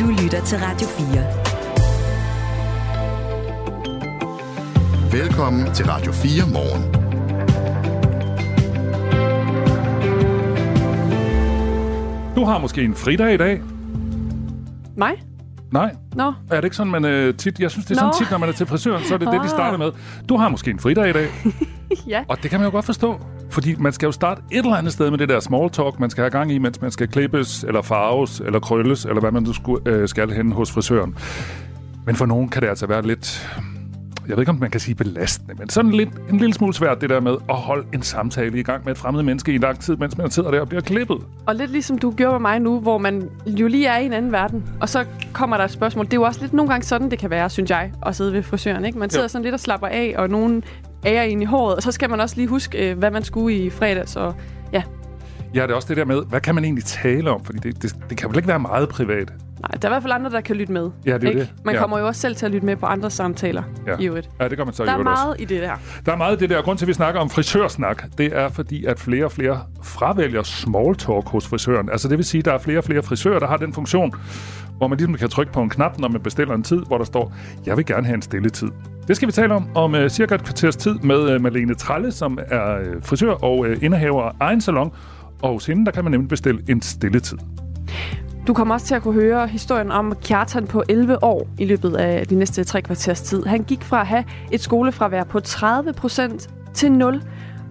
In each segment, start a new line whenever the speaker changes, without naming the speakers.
Du lytter til Radio 4.
Velkommen til Radio 4 morgen.
Du har måske en fridag i dag.
Mig?
Nej,
Nå,
er det ikke sådan, man øh, tit... Jeg synes, det er sådan
Nå.
tit, når man er til frisøren, så er det det, de starter med. Du har måske en fridag i dag,
ja.
og det kan man jo godt forstå. Fordi man skal jo starte et eller andet sted med det der small talk, man skal have gang i, mens man skal klippes, eller farves, eller krølles, eller hvad man nu skulle, øh, skal hen hos frisøren. Men for nogen kan det altså være lidt... Jeg ved ikke, om man kan sige belastende, men sådan lidt, en lille smule svært, det der med at holde en samtale i gang med et fremmed menneske i lang tid, mens man sidder der og bliver klippet.
Og lidt ligesom du gjorde med mig nu, hvor man jo lige er i en anden verden, og så kommer der et spørgsmål. Det er jo også lidt nogle gange sådan, det kan være, synes jeg, at sidde ved frisøren. Ikke? Man sidder
Jo.
sådan lidt og slapper af, og nogen ærer ind i håret, og så skal man også lige huske, øh, hvad man skulle i fredags. Og ja,
Ja, det er også det der med, hvad kan man egentlig tale om? Fordi det, det, det kan vel ikke være meget privat.
nej, der er i hvert fald andre, der kan lytte med.
Ja, det er
ikke?
det.
Man
Ja.
kommer jo også selv til at lytte med på andre samtaler
Ja.
i øvrigt.
Ja, det gør man så i
Der er
øvrigt også.
meget i det der.
Der er meget af det der. Grund til, at vi snakker om frisørsnak, det er fordi, at flere og flere fravælger small talk hos frisøren. Altså det vil sige, at der er flere og flere frisører, der har den funktion, hvor man ligesom kan trykke på en knap, når man bestiller en tid, hvor der står, jeg vil gerne have en stille tid. Det skal vi tale om om uh, cirka et kvarters tid med uh, Malene Tralle, som er uh, frisør og uh, indehaver af egen salon. Og hos hende, der kan man nemlig bestille en stille tid.
Du kommer også til at kunne høre historien om Kjartan på 11 år i løbet af de næste tre kvarters tid. Han gik fra at have et skolefravær på 30 procent til 0,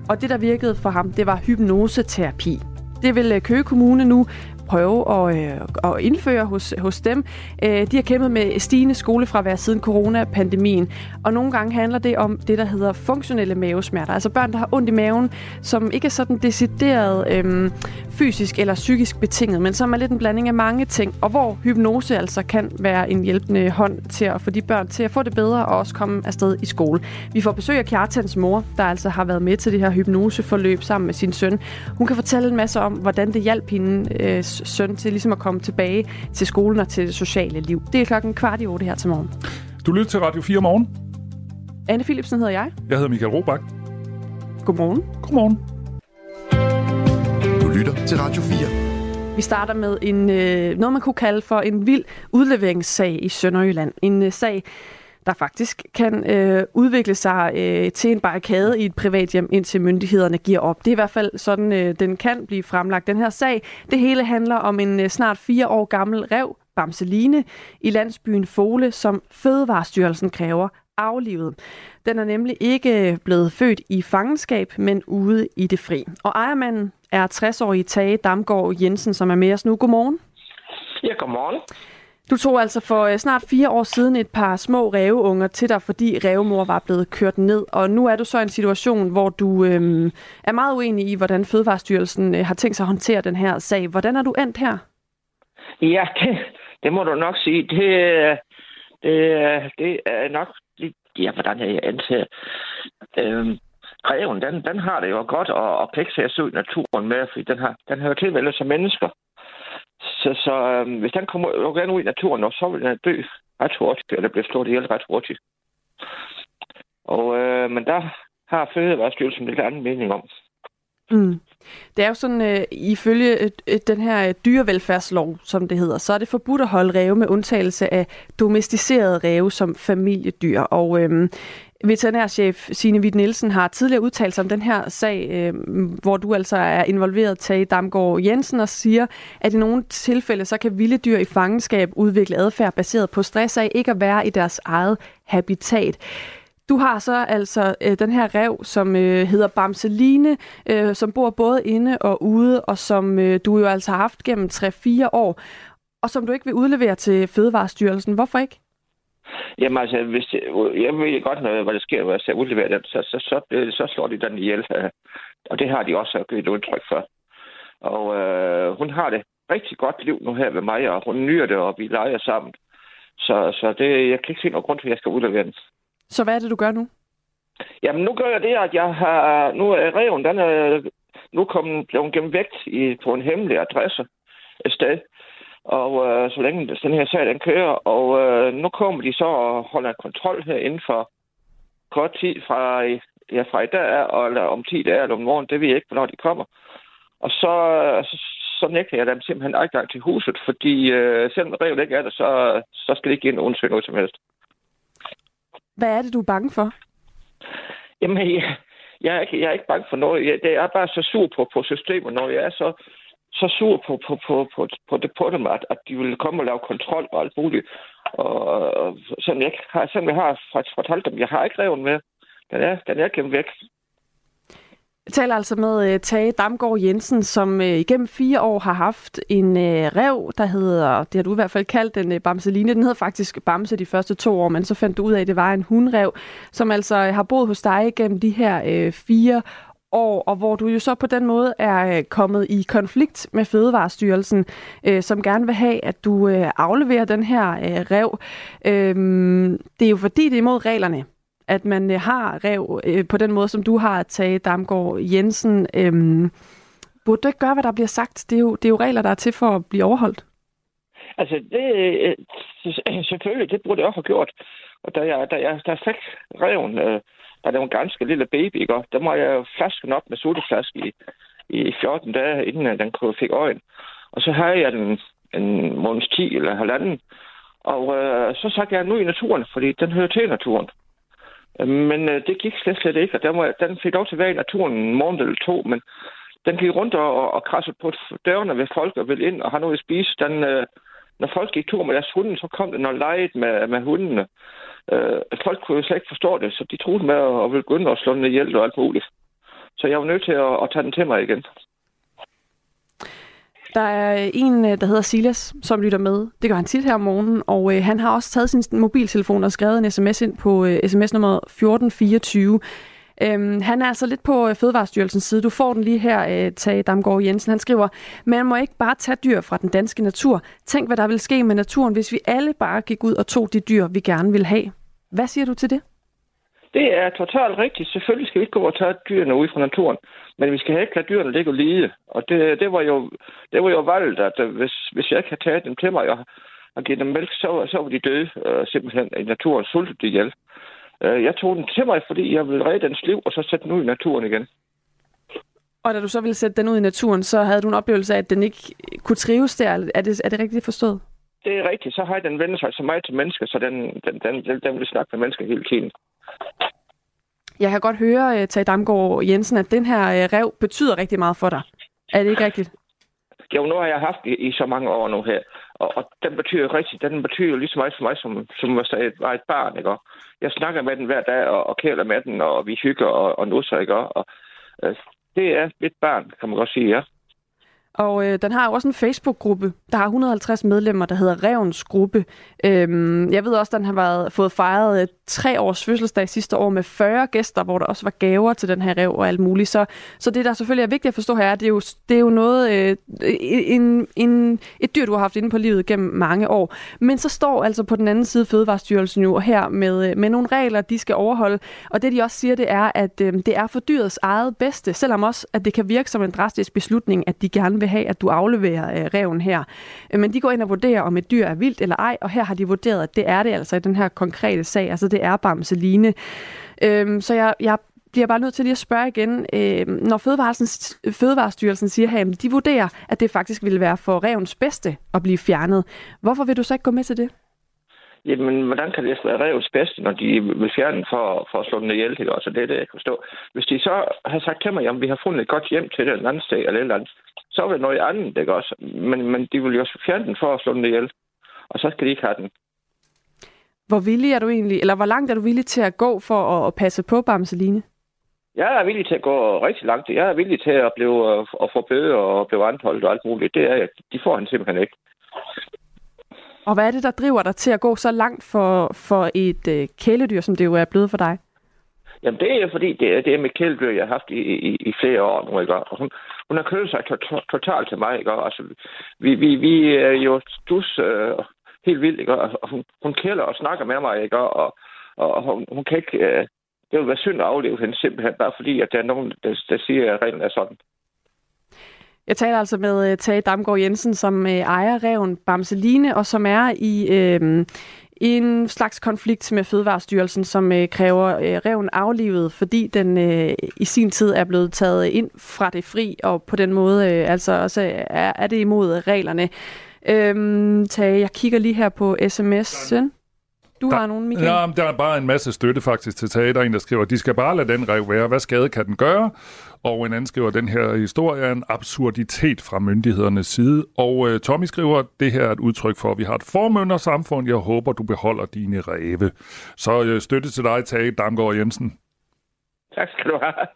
og det, der virkede for ham, det var hypnoseterapi. Det vil Køge Kommune nu prøve at, øh, at indføre hos, hos dem. Øh, de har kæmpet med stigende skolefravær siden coronapandemien, og nogle gange handler det om det, der hedder funktionelle mavesmerter. Altså børn, der har ondt i maven, som ikke er sådan decideret øh, fysisk eller psykisk betinget, men som er lidt en blanding af mange ting, og hvor hypnose altså kan være en hjælpende hånd til at få de børn til at få det bedre og også komme afsted i skole. Vi får besøg af Kjartans mor, der altså har været med til det her hypnoseforløb sammen med sin søn. Hun kan fortælle en masse om, hvordan det hjalp hende øh, søn til ligesom at komme tilbage til skolen og til det sociale liv. Det er klokken kvart i otte her til morgen.
Du lytter til Radio 4 morgen.
Anne Philipsen hedder jeg.
Jeg hedder Michael Robach.
Godmorgen.
Godmorgen.
Lytter til Radio 4.
Vi starter med en, øh, noget, man kunne kalde for en vild udleveringssag i Sønderjylland. En øh, sag, der faktisk kan øh, udvikle sig øh, til en barrikade i et privat hjem, indtil myndighederne giver op. Det er i hvert fald sådan, øh, den kan blive fremlagt. Den her sag, det hele handler om en øh, snart fire år gammel rev, Bamseline, i landsbyen Fole, som Fødevarestyrelsen kræver aflivet. Den er nemlig ikke øh, blevet født i fangenskab, men ude i det fri. Og ejermanden er 60-årige Tage Damgaard Jensen, som er med os nu. Godmorgen.
Ja, godmorgen.
Du tog altså for øh, snart fire år siden et par små ræveunger til dig, fordi rævemor var blevet kørt ned. Og nu er du så i en situation, hvor du øhm, er meget uenig i, hvordan Fødevarestyrelsen øh, har tænkt sig at håndtere den her sag. Hvordan er du endt her?
Ja, det, det må du nok sige. Det, det, det er nok. Ja, hvordan jeg antager. Øhm, reven, den, den har det jo godt og, og kan ikke se at ud i naturen med, fordi den har, den har jo tilvældet som mennesker. Så, så øhm, hvis den kommer jo gerne ud i naturen, og så vil den dø ret hurtigt, eller blive slået ihjel ret hurtigt. Og, øh, men der har Fødevarestyrelsen lidt anden mening om.
Mm. Det er jo sådan, øh, ifølge øh, øh, den her øh, dyrevelfærdslov, som det hedder, så er det forbudt at holde ræve med undtagelse af domesticerede ræve som familiedyr. Og øh, veterinærchef Signe Witt Nielsen har tidligere udtalt sig om den her sag, øh, hvor du altså er involveret, Tage Damgaard Jensen, og siger, at i nogle tilfælde, så kan vilde dyr i fangenskab udvikle adfærd baseret på stress af ikke at være i deres eget habitat. Du har så altså øh, den her rev, som øh, hedder Bamseline, øh, som bor både inde og ude, og som øh, du jo altså har haft gennem 3-4 år, og som du ikke vil udlevere til Fødevarestyrelsen. Hvorfor ikke?
Jamen altså, hvis det, jeg ved godt, noget, hvad der sker, hvis jeg udleverer den, så, så, så, så, slår de den ihjel. Og det har de også givet udtryk for. Og øh, hun har det rigtig godt liv nu her ved mig, og hun nyder det, og vi leger sammen. Så, så det, jeg kan ikke se nogen grund til, at jeg skal udlevere den.
Så hvad er det, du gør nu?
Jamen, nu gør jeg det, at jeg har... Nu er reven, den er nu kommet, blevet gemt væk i, på en hemmelig adresse et sted. Og øh, så længe den her sag, den kører. Og øh, nu kommer de så og holder kontrol her inden for kort tid fra, ja, fra i dag, og, eller om 10 dage eller om morgen. Det ved jeg ikke, hvornår de kommer. Og så, så, så nægter jeg dem simpelthen adgang til huset, fordi øh, selvom revet ikke er der, så, så skal det ikke ind og undersøge noget som helst.
Hvad er det, du er bange for?
Jamen, jeg, jeg, er, ikke, jeg er ikke bange for noget. Jeg, det er bare så sur på, på systemet, når jeg er så, så sur på, på, på, på, på, det, på dem, at, at de vil komme og lave kontrol og alt muligt. Og, og sådan jeg, har, sådan jeg har faktisk fortalt dem, jeg har ikke revet med. Den er, den er gemt væk.
Jeg taler altså med uh, Tage Damgaard Jensen, som uh, igennem fire år har haft en uh, rev, der hedder, det har du i hvert fald kaldt den uh, Bamseline. Den hed faktisk Bamse de første to år, men så fandt du ud af, at det var en hundrev, som altså har boet hos dig igennem de her uh, fire år, og hvor du jo så på den måde er øh, kommet i konflikt med Fødevarestyrelsen, øh, som gerne vil have, at du øh, afleverer den her øh, rev. Øh, det er jo fordi, det er imod reglerne at man øh, har rev øh, på den måde, som du har taget Damgaard Jensen. Øh, burde du ikke gøre, hvad der bliver sagt? Det er, jo, det er jo regler, der er til for at blive overholdt.
Altså, det, øh, selvfølgelig, det burde jeg også have gjort. Og da jeg, da jeg, da jeg fik reven, øh, der er en ganske lille baby, ikke? der må jeg flasken op med sodaflaske i, i 14 dage, inden den fik øjen. Og så havde jeg den en måneds 10 eller halvanden. Og øh, så sagde jeg nu i naturen, fordi den hører til naturen. Men øh, det gik slet, slet ikke, og den, var, den fik lov til at være i naturen en måned eller to, men den gik rundt og, og, og krassede på dørene ved folk og ville ind og have noget at spise. Den, øh, når folk gik tur med deres hunde, så kom det noget leget med, med hundene. Øh, folk kunne jo slet ikke forstå det, så de troede med at, at ville begynde at slå den ihjel og alt muligt. Så jeg var nødt til at, at tage den til mig igen.
Der er en, øh, der hedder Silas, som lytter med. Det gør han tit her om morgenen, og øh, han har også taget sin mobiltelefon og skrevet en sms ind på øh, sms nummer 1424. Øhm, han er altså lidt på øh, Fødevarestyrelsens side. Du får den lige her, øh, Tage Damgaard Jensen. Han skriver, man må ikke bare tage dyr fra den danske natur. Tænk, hvad der vil ske med naturen, hvis vi alle bare gik ud og tog de dyr, vi gerne vil have. Hvad siger du til det?
Det er totalt rigtigt. Selvfølgelig skal vi ikke gå og tage dyrene ud fra naturen. Men vi skal ikke lade dyrene ligge og lide. Og det, det, var jo, det var jo valget, at øh, hvis, hvis jeg ikke havde taget dem til mig og, og givet dem mælk, så, så var de døde øh, simpelthen i naturen sultet ihjel. Uh, jeg tog den til mig, fordi jeg ville redde dens liv, og så sætte den ud i naturen igen.
Og da du så ville sætte den ud i naturen, så havde du en oplevelse af, at den ikke kunne trives der. Er det, er det rigtigt forstået?
Det er rigtigt. Så har den vendt sig så meget til mennesker, så den, den, den, den, den vil snakke med mennesker hele tiden.
Jeg kan godt høre, uh, Tage Damgaard Jensen, at den her uh, rev betyder rigtig meget for dig. Er det ikke rigtigt?
Jo, nu har jeg haft i, i så mange år nu her, og, og den betyder rigtigt, den betyder lige så meget for mig, som, som jeg sagde, var et barn, ikke? Jeg snakker med den hver dag, og, og kæler med den, og vi hygger og, og nusser, ikke? Og, øh, det er mit barn, kan man godt sige, ja.
Og øh, den har jo også en Facebook-gruppe. Der har 150 medlemmer, der hedder Revens Gruppe. Øhm, jeg ved også, at den har været, fået fejret øh, tre års fødselsdag sidste år med 40 gæster, hvor der også var gaver til den her rev og alt muligt. Så, så det, der selvfølgelig er vigtigt at forstå her, er, at det er jo, det er jo noget, øh, en, en, et dyr, du har haft inde på livet gennem mange år. Men så står altså på den anden side Fødevarestyrelsen jo her med, øh, med nogle regler, de skal overholde. Og det, de også siger, det er, at øh, det er for dyrets eget bedste, selvom også, at det kan virke som en drastisk beslutning, at de gerne vil have, at du afleverer øh, reven her. Øh, men de går ind og vurderer, om et dyr er vildt eller ej, og her har de vurderet, at det er det altså i den her konkrete sag. Altså det er Bamseline. Øh, så jeg, jeg bliver bare nødt til lige at spørge igen, øh, når Fødevarestyrelsen siger, at de vurderer, at det faktisk ville være for revens bedste at blive fjernet. Hvorfor vil du så ikke gå med til det?
Jamen, hvordan kan det være revs bedste, når de vil fjerne den for, for at slå den ihjel? Ikke? Altså, det er det, jeg kan forstå. Hvis de så har sagt til mig, at vi har fundet et godt hjem til den anden sted, eller et eller andet, så er det noget andet, ikke også? Men, men de vil jo også fjerne den for at slå den ihjel. Og så skal de ikke have den.
Hvor villig er du egentlig, eller hvor langt er du villig til at gå for at, at passe på Bamseline?
Jeg er villig til at gå rigtig langt. Jeg er villig til at, blive, at få bøde og blive anholdt og alt muligt. Det er, de får han simpelthen ikke.
Og hvad er det, der driver dig til at gå så langt for, for et øh, kæledyr, som det jo er blevet for dig?
Jamen, det er fordi, det er, det er med kæledyr, jeg har haft i, i, i flere år nu, ikke? Og hun, hun har kølet sig to, to, totalt til mig, ikke? Altså, vi, vi, vi er jo dus øh, helt vildt, ikke? Og hun, hun kælder og snakker med mig, ikke? Og, og hun, hun kan ikke... Øh, det vil være synd at afleve hende simpelthen, bare fordi, at der er nogen, der, der siger, at reglen er sådan.
Jeg taler altså med uh, Tage Damgaard Jensen, som uh, ejer reven Bamseline, og som er i, øh, en slags konflikt med Fødevarestyrelsen, som øh, kræver øh, reven aflivet, fordi den øh, i sin tid er blevet taget ind fra det fri, og på den måde øh, altså også er, er det imod reglerne. Øhm, Tage, jeg kigger lige her på sms'en. Du
Der-
har nogen, Michael?
Ja, der er bare en masse støtte faktisk til Tage. Der er en, der skriver, de skal bare lade den rev være. Hvad skade kan den gøre? Og en anden skriver, den her historie er en absurditet fra myndighedernes side. Og øh, Tommy skriver, det her er et udtryk for, at vi har et formyndersamfund. Jeg håber, du beholder dine ræve. Så øh, støtte til dig, Tage Damgaard Jensen.
Tak skal du have. Tak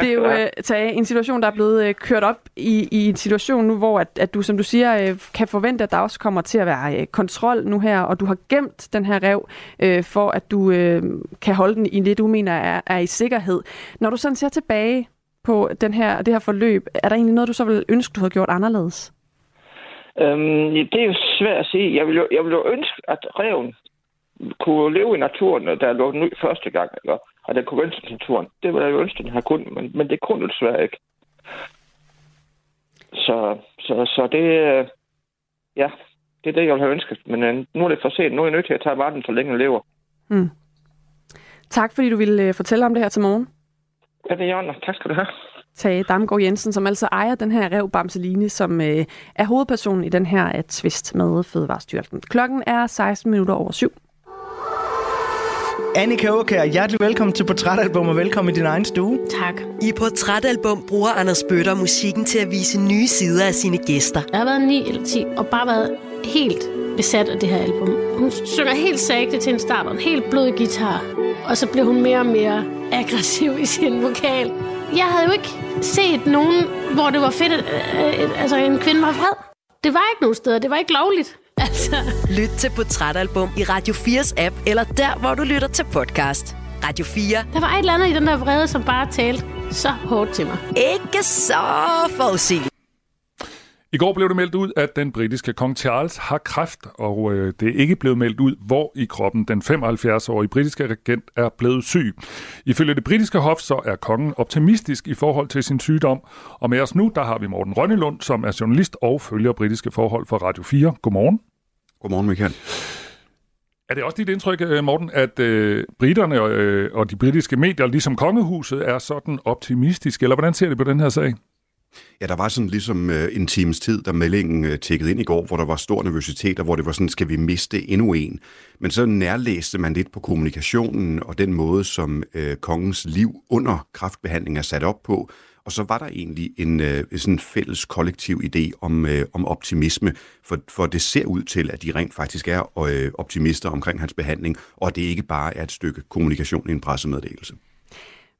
Det er jo øh, Tage, en situation, der er blevet øh, kørt op i, i en situation nu, hvor at, at du, som du siger, øh, kan forvente, at der også kommer til at være øh, kontrol nu her, og du har gemt den her rev, øh, for at du øh, kan holde den i det, du mener er, er i sikkerhed. Når du sådan ser tilbage på den her, det her forløb, er der egentlig noget, du så vil ønske, du havde gjort anderledes?
Øhm, det er jo svært at sige. Jeg vil jo, jeg vil jo ønske, at reven kunne leve i naturen, da jeg lå den ud første gang, eller at den kunne til naturen. Det ville jeg jo ønske, den har kunnet, men, men det kunne den desværre ikke. Så, så, så det, øh, ja, det er det, jeg ville have ønsket. Men øh, nu er det for sent. Nu er jeg nødt til at tage varten, så længe den lever.
Mm. Tak, fordi du ville øh, fortælle om det her til morgen.
Ja, det er Jørgen. Tak skal du have.
Tage Damgaard Jensen, som altså ejer den her rev Bamseline, som øh, er hovedpersonen i den her øh, tvist med Fødevarestyrelsen. Klokken er 16 minutter over syv.
Annika Aukær, hjertelig velkommen til Portrætalbum og velkommen i din egen stue.
Tak.
I Portrætalbum bruger Anders Bøtter musikken til at vise nye sider af sine gæster.
Jeg har været 9 eller 10 og bare været helt besat af det her album. Hun synger helt sagte til en start og en helt blød guitar. Og så blev hun mere og mere aggressiv i sin vokal. Jeg havde jo ikke set nogen, hvor det var fedt, at altså, en kvinde var vred. Det var ikke nogen steder. Det var ikke lovligt. Altså,
Lyt til Portrætalbum i Radio 4's app, eller der, hvor du lytter til podcast. Radio 4.
der var et eller andet i den der vrede, som bare talte så hårdt til mig.
Ikke så forudsigeligt.
I går blev det meldt ud, at den britiske kong Charles har kræft, og øh, det er ikke blevet meldt ud, hvor i kroppen den 75-årige britiske regent er blevet syg. Ifølge det britiske hof, så er kongen optimistisk i forhold til sin sygdom. Og med os nu, der har vi Morten Rønnelund, som er journalist og følger britiske forhold for Radio 4. Godmorgen.
Godmorgen, Michael.
Er det også dit indtryk, øh, Morten, at øh, britterne og, øh, og de britiske medier, ligesom kongehuset, er sådan optimistiske? Eller hvordan ser det på den her sag?
Ja, der var sådan ligesom øh, en times tid, da meldingen øh, tækkede ind i går, hvor der var stor nervøsitet, og hvor det var sådan, skal vi miste endnu en? Men så nærlæste man lidt på kommunikationen og den måde, som øh, kongens liv under kraftbehandling er sat op på. Og så var der egentlig en øh, sådan fælles kollektiv idé om, øh, om optimisme, for, for det ser ud til, at de rent faktisk er øh, optimister omkring hans behandling, og at det ikke bare er et stykke kommunikation i en pressemeddelelse.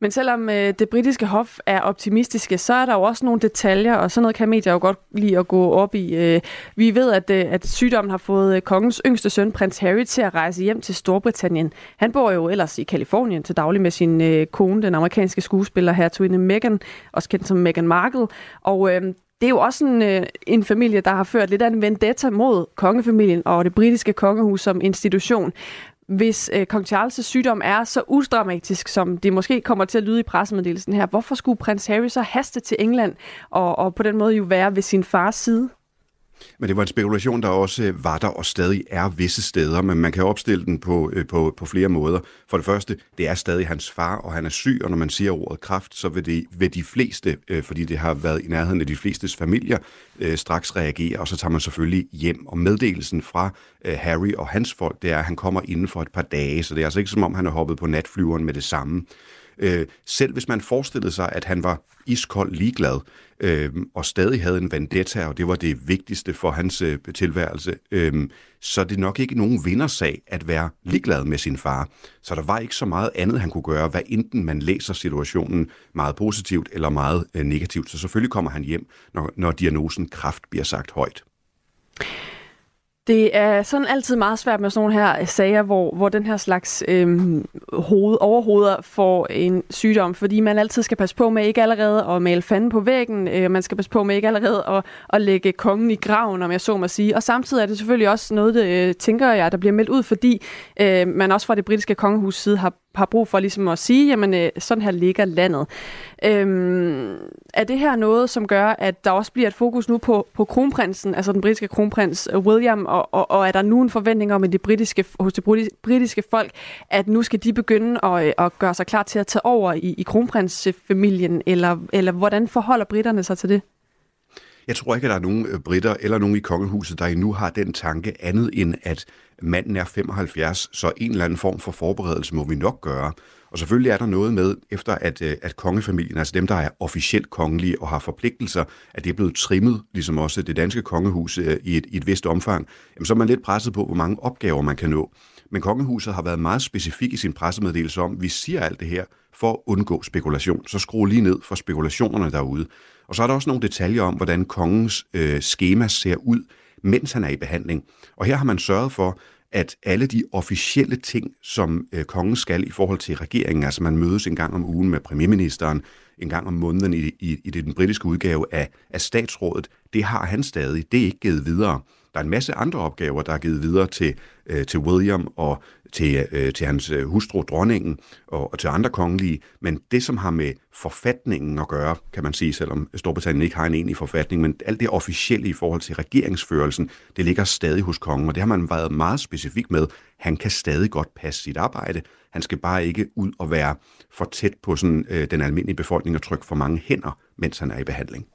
Men selvom øh, det britiske hof er optimistiske, så er der jo også nogle detaljer, og sådan noget kan medier jo godt lide at gå op i. Øh, vi ved, at, øh, at sygdommen har fået øh, kongens yngste søn, prins Harry, til at rejse hjem til Storbritannien. Han bor jo ellers i Kalifornien til daglig med sin øh, kone, den amerikanske skuespiller hertuginde Meghan, også kendt som Meghan Markle. Og øh, det er jo også en, øh, en familie, der har ført lidt af en vendetta mod kongefamilien og det britiske kongehus som institution. Hvis øh, kong Charles' sygdom er så udramatisk, som det måske kommer til at lyde i pressemeddelelsen her, hvorfor skulle prins Harry så haste til England og, og på den måde jo være ved sin fars side?
Men det var en spekulation, der også øh, var der og stadig er visse steder, men man kan opstille den på, øh, på, på flere måder. For det første, det er stadig hans far, og han er syg, og når man siger ordet kraft, så vil, det, vil de fleste, øh, fordi det har været i nærheden af de flestes familier, straks reagere, og så tager man selvfølgelig hjem. Og meddelelsen fra Harry og hans folk, det er, at han kommer inden for et par dage, så det er altså ikke som om, han er hoppet på natflyveren med det samme. Øh, selv hvis man forestillede sig, at han var iskold ligeglad, øh, og stadig havde en vendetta, og det var det vigtigste for hans øh, tilværelse, øh, så er det nok ikke nogen vindersag at være ligeglad med sin far. Så der var ikke så meget andet, han kunne gøre, hvad enten man læser situationen meget positivt eller meget øh, negativt. Så selvfølgelig kommer han hjem, når, når diagnosen kraft bliver sagt højt.
Det er sådan altid meget svært med sådan nogle her øh, sager, hvor, hvor den her slags øhm, hoved, overhoveder får en sygdom, fordi man altid skal passe på med ikke allerede at male fanden på væggen, øh, man skal passe på med ikke allerede at, at lægge kongen i graven, om jeg så må sige. Og samtidig er det selvfølgelig også noget, det, øh, tænker jeg, der bliver meldt ud, fordi øh, man også fra det britiske kongehus side har har brug for ligesom at sige, jamen øh, sådan her ligger landet. Øhm, er det her noget, som gør, at der også bliver et fokus nu på, på kronprinsen, altså den britiske kronprins øh, William, og, og, og er der nu en forventning om at det britiske, hos det britiske folk, at nu skal de begynde at, øh, at gøre sig klar til at tage over i, i kronprinsfamilien, eller, eller hvordan forholder britterne sig til det?
Jeg tror ikke, at der er nogen øh, britter eller nogen i kongehuset, der endnu har den tanke andet end, at manden er 75, så en eller anden form for forberedelse må vi nok gøre. Og selvfølgelig er der noget med, efter at, øh, at kongefamilien, altså dem, der er officielt kongelige og har forpligtelser, at det er blevet trimmet, ligesom også det danske kongehus øh, i et, i et vist omfang, jamen, så er man lidt presset på, hvor mange opgaver man kan nå. Men kongehuset har været meget specifik i sin pressemeddelelse om, at vi siger alt det her for at undgå spekulation. Så skru lige ned for spekulationerne derude. Og så er der også nogle detaljer om, hvordan kongens øh, schema ser ud, mens han er i behandling. Og her har man sørget for, at alle de officielle ting, som øh, kongen skal i forhold til regeringen, altså man mødes en gang om ugen med premierministeren, en gang om måneden i, i, i den britiske udgave af, af statsrådet, det har han stadig. Det er ikke givet videre. Der er en masse andre opgaver, der er givet videre til, øh, til William og til, øh, til hans øh, hustru, dronningen, og, og til andre kongelige. Men det, som har med forfatningen at gøre, kan man sige, selvom Storbritannien ikke har en egentlig forfatning, men alt det officielle i forhold til regeringsførelsen, det ligger stadig hos kongen, og det har man været meget specifik med. Han kan stadig godt passe sit arbejde. Han skal bare ikke ud og være for tæt på sådan, øh, den almindelige befolkning og trykke for mange hænder, mens han er i behandling.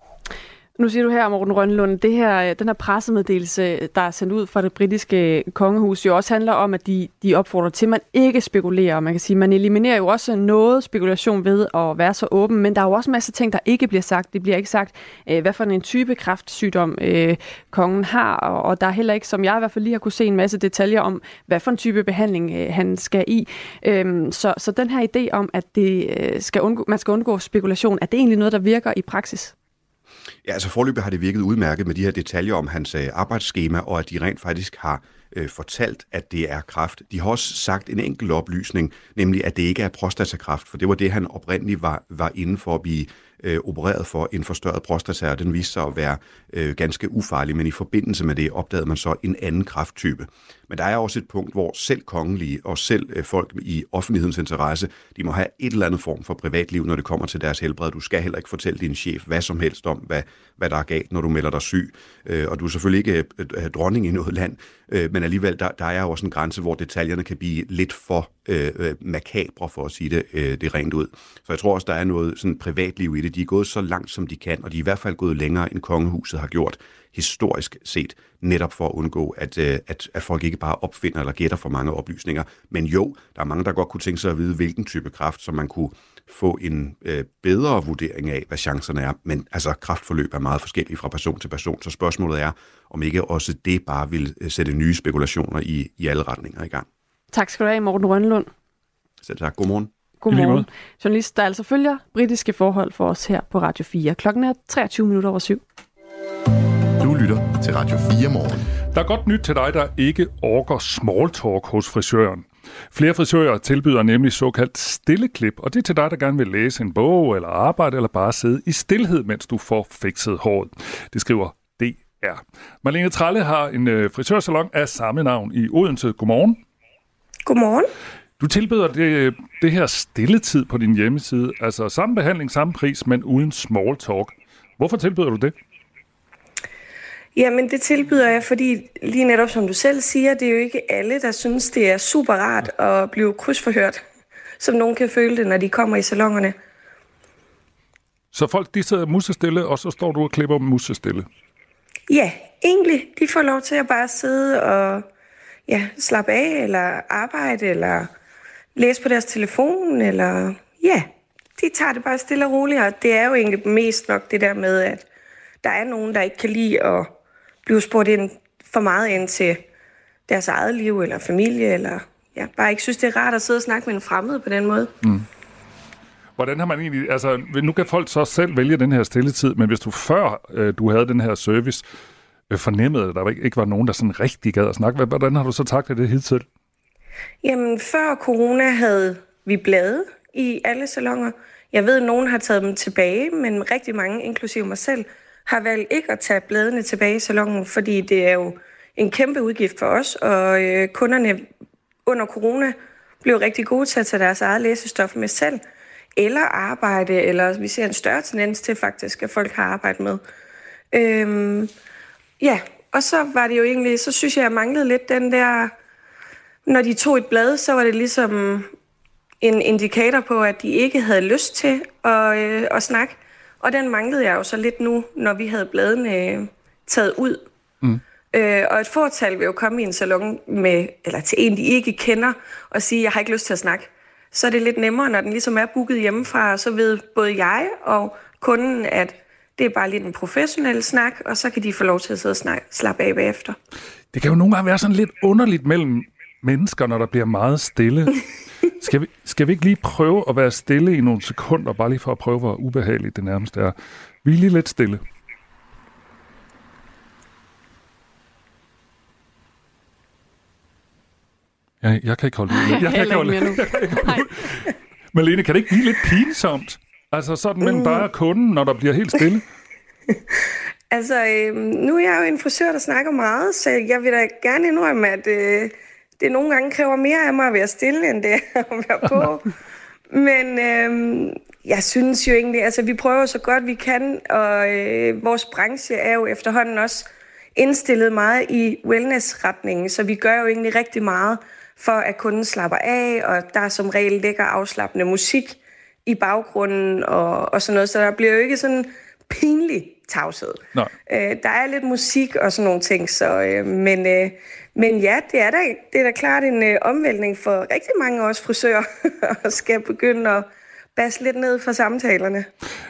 Nu siger du her, Morten Rønlund, det her, øh, den her pressemeddelelse, der er sendt ud fra det britiske kongehus, jo også handler om, at de, de opfordrer til, at man ikke spekulerer. Man kan sige, man eliminerer jo også noget spekulation ved at være så åben, men der er jo også masser masse ting, der ikke bliver sagt. Det bliver ikke sagt, øh, hvad for en type kræftsygdom øh, kongen har, og, der er heller ikke, som jeg i hvert fald lige har kunne se en masse detaljer om, hvad for en type behandling øh, han skal i. Øhm, så, så den her idé om, at det, øh, skal undgå, man skal undgå spekulation, er det egentlig noget, der virker i praksis?
Ja, altså forløbet har det virket udmærket med de her detaljer om hans øh, arbejdsskema, og at de rent faktisk har øh, fortalt, at det er kraft. De har også sagt en enkelt oplysning, nemlig at det ikke er prostatakræft, for det var det, han oprindeligt var, var inde for at blive øh, opereret for en forstørret prostata, og den viste sig at være øh, ganske ufarlig, men i forbindelse med det opdagede man så en anden krafttype. Men der er også et punkt, hvor selv kongelige og selv øh, folk i offentlighedens interesse, de må have et eller andet form for privatliv, når det kommer til deres helbred. Du skal heller ikke fortælle din chef hvad som helst om, hvad, hvad der er galt, når du melder dig syg. Øh, og du er selvfølgelig ikke øh, øh dronning i noget land, øh, men alligevel, der, der er også en grænse, hvor detaljerne kan blive lidt for øh, øh, makabre, for at sige det, øh, det rent ud. Så jeg tror også, der er noget sådan privatliv i det. De er gået så langt, som de kan, og de er i hvert fald gået længere, end kongehuset har gjort historisk set, netop for at undgå, at, øh, at, at folk ikke bare opfinder eller gætter for mange oplysninger. Men jo, der er mange, der godt kunne tænke sig at vide, hvilken type kraft, som man kunne få en øh, bedre vurdering af, hvad chancerne er. Men altså, kraftforløb er meget forskellige fra person til person, så spørgsmålet er, om ikke også det bare vil øh, sætte nye spekulationer i, i alle retninger i gang.
Tak skal du have, Morten Rønlund.
Selv tak. Godmorgen.
Godmorgen. Journalist, der altså følger britiske forhold for os her på Radio 4. Klokken er 23 minutter over syv.
Du lytter til Radio 4 morgen.
Der er godt nyt til dig, der ikke orker small talk hos frisøren. Flere frisører tilbyder nemlig såkaldt stilleklip, og det er til dig, der gerne vil læse en bog eller arbejde eller bare sidde i stillhed, mens du får fikset håret. Det skriver DR. Marlene Tralle har en øh, frisørsalon af samme navn i Odense. Godmorgen.
Godmorgen.
Du tilbyder det, det her stilletid på din hjemmeside, altså samme behandling, samme pris, men uden small talk. Hvorfor tilbyder du det?
Jamen, det tilbyder jeg, fordi lige netop som du selv siger, det er jo ikke alle, der synes, det er super rart at blive krydsforhørt, som nogen kan føle det, når de kommer i salongerne.
Så folk, de sidder musestille, og så står du og klipper dem musestille?
Ja, egentlig. De får lov til at bare sidde og ja, slappe af, eller arbejde, eller læse på deres telefon, eller ja, de tager det bare stille og roligt, og det er jo egentlig mest nok det der med, at der er nogen, der ikke kan lide at blive spurgt ind for meget ind til deres eget liv eller familie, eller ja, bare ikke synes, det er rart at sidde og snakke med en fremmed på den måde. Mm.
Hvordan har man egentlig, altså nu kan folk så selv vælge den her stilletid, men hvis du før øh, du havde den her service, øh, fornemmede, at der ikke var nogen, der sådan rigtig gad at snakke, hvordan har du så taklet det hidtil?
Jamen, før corona havde vi blade i alle salonger. Jeg ved, at nogen har taget dem tilbage, men rigtig mange, inklusive mig selv, har valgt ikke at tage bladene tilbage i salongen, fordi det er jo en kæmpe udgift for os, og øh, kunderne under corona blev rigtig gode til at tage deres eget læsestof med selv, eller arbejde, eller vi ser en større tendens til faktisk, at folk har arbejdet med. Øhm, ja, og så var det jo egentlig, så synes jeg, jeg manglede lidt den der, når de tog et blad, så var det ligesom en indikator på, at de ikke havde lyst til at, øh, at snakke. Og den manglede jeg jo så lidt nu, når vi havde bladene taget ud. Mm. Øh, og et fortal vil jo komme i en salon med, eller til en, de ikke kender, og sige, jeg har ikke lyst til at snakke. Så er det lidt nemmere, når den ligesom er booket hjemmefra, så ved både jeg og kunden, at det er bare lidt en professionel snak, og så kan de få lov til at sidde og snakke, slappe af bagefter.
Det kan jo nogle gange være sådan lidt underligt mellem mennesker, når der bliver meget stille. Skal vi, skal vi ikke lige prøve at være stille i nogle sekunder, bare lige for at prøve, hvor ubehageligt det nærmest er? Vi er lige lidt stille. Jeg, jeg kan ikke holde ud. Jeg kan ikke holde ud. Malene, kan det ikke blive lidt pinsomt? Altså sådan mellem dig og kunden, når der bliver helt stille?
Altså, øh, nu er jeg jo en frisør, der snakker meget, så jeg vil da gerne indrømme, at øh, det nogle gange kræver mere af mig at være stille, end det er at være på. Men øh, jeg synes jo egentlig, altså vi prøver så godt vi kan, og øh, vores branche er jo efterhånden også indstillet meget i wellness-retningen, så vi gør jo egentlig rigtig meget for, at kunden slapper af, og der er som regel lækker afslappende musik i baggrunden og, og sådan noget, så der bliver jo ikke sådan pinlig tavshed. Øh, der er lidt musik og sådan nogle ting, så, øh, men, øh, men ja, det er da, det er da klart en øh, omvæltning for rigtig mange af os frisører, at skal begynde at basse lidt ned for samtalerne.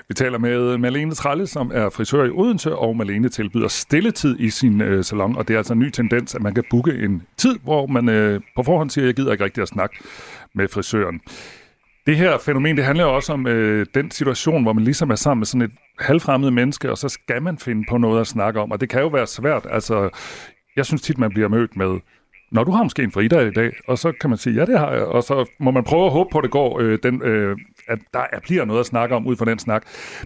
Vi taler med øh, Malene Tralle, som er frisør i Odense, og Malene tilbyder stilletid i sin øh, salon, og det er altså en ny tendens, at man kan booke en tid, hvor man øh, på forhånd siger, jeg gider ikke rigtig at snakke med frisøren. Det her fænomen, det handler også om øh, den situation, hvor man ligesom er sammen med sådan et halvfremmed menneske, og så skal man finde på noget at snakke om, og det kan jo være svært. Altså, jeg synes tit, man bliver mødt med, når du har måske en fridag i dag, og så kan man sige, ja, det har jeg, og så må man prøve at håbe på, at det går, øh, den, øh, at der er, bliver noget at snakke om ud fra den snak.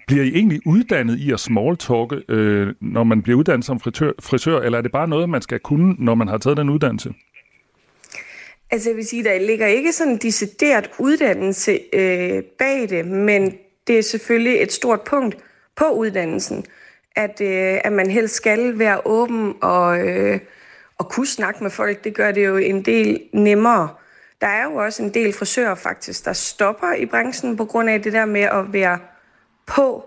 Bliver I egentlig uddannet i at smalltalke, øh, når man bliver uddannet som frisør, frisør, eller er det bare noget, man skal kunne, når man har taget den uddannelse?
Altså jeg vil sige, der ligger ikke sådan en decideret uddannelse øh, bag det, men det er selvfølgelig et stort punkt på uddannelsen, at, øh, at man helst skal være åben og, øh, og kunne snakke med folk. Det gør det jo en del nemmere. Der er jo også en del frisører faktisk, der stopper i branchen på grund af det der med at være på,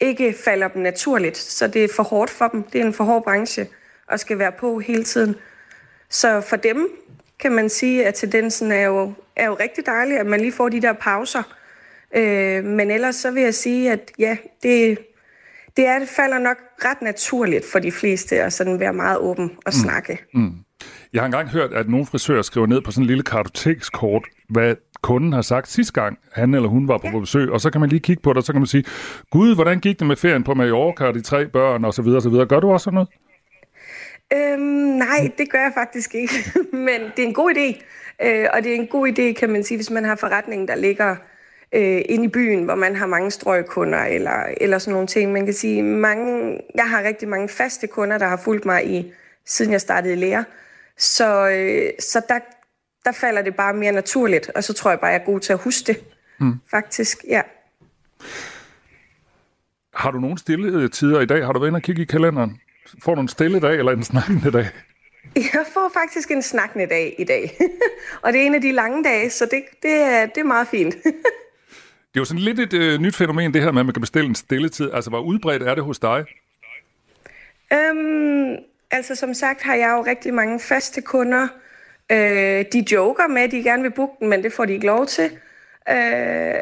ikke falder dem naturligt. Så det er for hårdt for dem. Det er en for hård branche og skal være på hele tiden. Så for dem kan man sige, at tendensen er jo, er jo rigtig dejlig, at man lige får de der pauser. Øh, men ellers så vil jeg sige, at ja, det, det, er, det falder nok ret naturligt for de fleste at sådan være meget åben og mm. snakke.
Mm. Jeg har engang hørt, at nogle frisører skriver ned på sådan en lille kartotekskort, hvad kunden har sagt sidste gang, han eller hun var på ja. besøg, og så kan man lige kigge på det, og så kan man sige, Gud, hvordan gik det med ferien på Mallorca, og de tre børn, og så videre, og så videre. Gør du også sådan noget?
Øhm, nej, det gør jeg faktisk ikke, men det er en god idé. Øh, og det er en god idé, kan man sige, hvis man har forretningen, der ligger øh, inde i byen, hvor man har mange strøgkunder eller, eller sådan nogle ting. Man kan sige, mange, jeg har rigtig mange faste kunder, der har fulgt mig i, siden jeg startede i lære. Så, øh, så der, der falder det bare mere naturligt, og så tror jeg bare, jeg er god til at huske det. Mm. Faktisk, ja.
Har du nogle stille tider i dag? Har du været inde og kigge i kalenderen? Får du en stille dag eller en snakkende dag?
Jeg får faktisk en snakkende dag i dag. og det er en af de lange dage, så det, det, er, det er meget fint.
det er jo sådan lidt et øh, nyt fænomen, det her med, at man kan bestille en stilletid. Altså, hvor udbredt er det hos dig?
Øhm, altså, som sagt har jeg jo rigtig mange faste kunder. Øh, de joker med, at de gerne vil booke den, men det får de ikke lov til. Øh,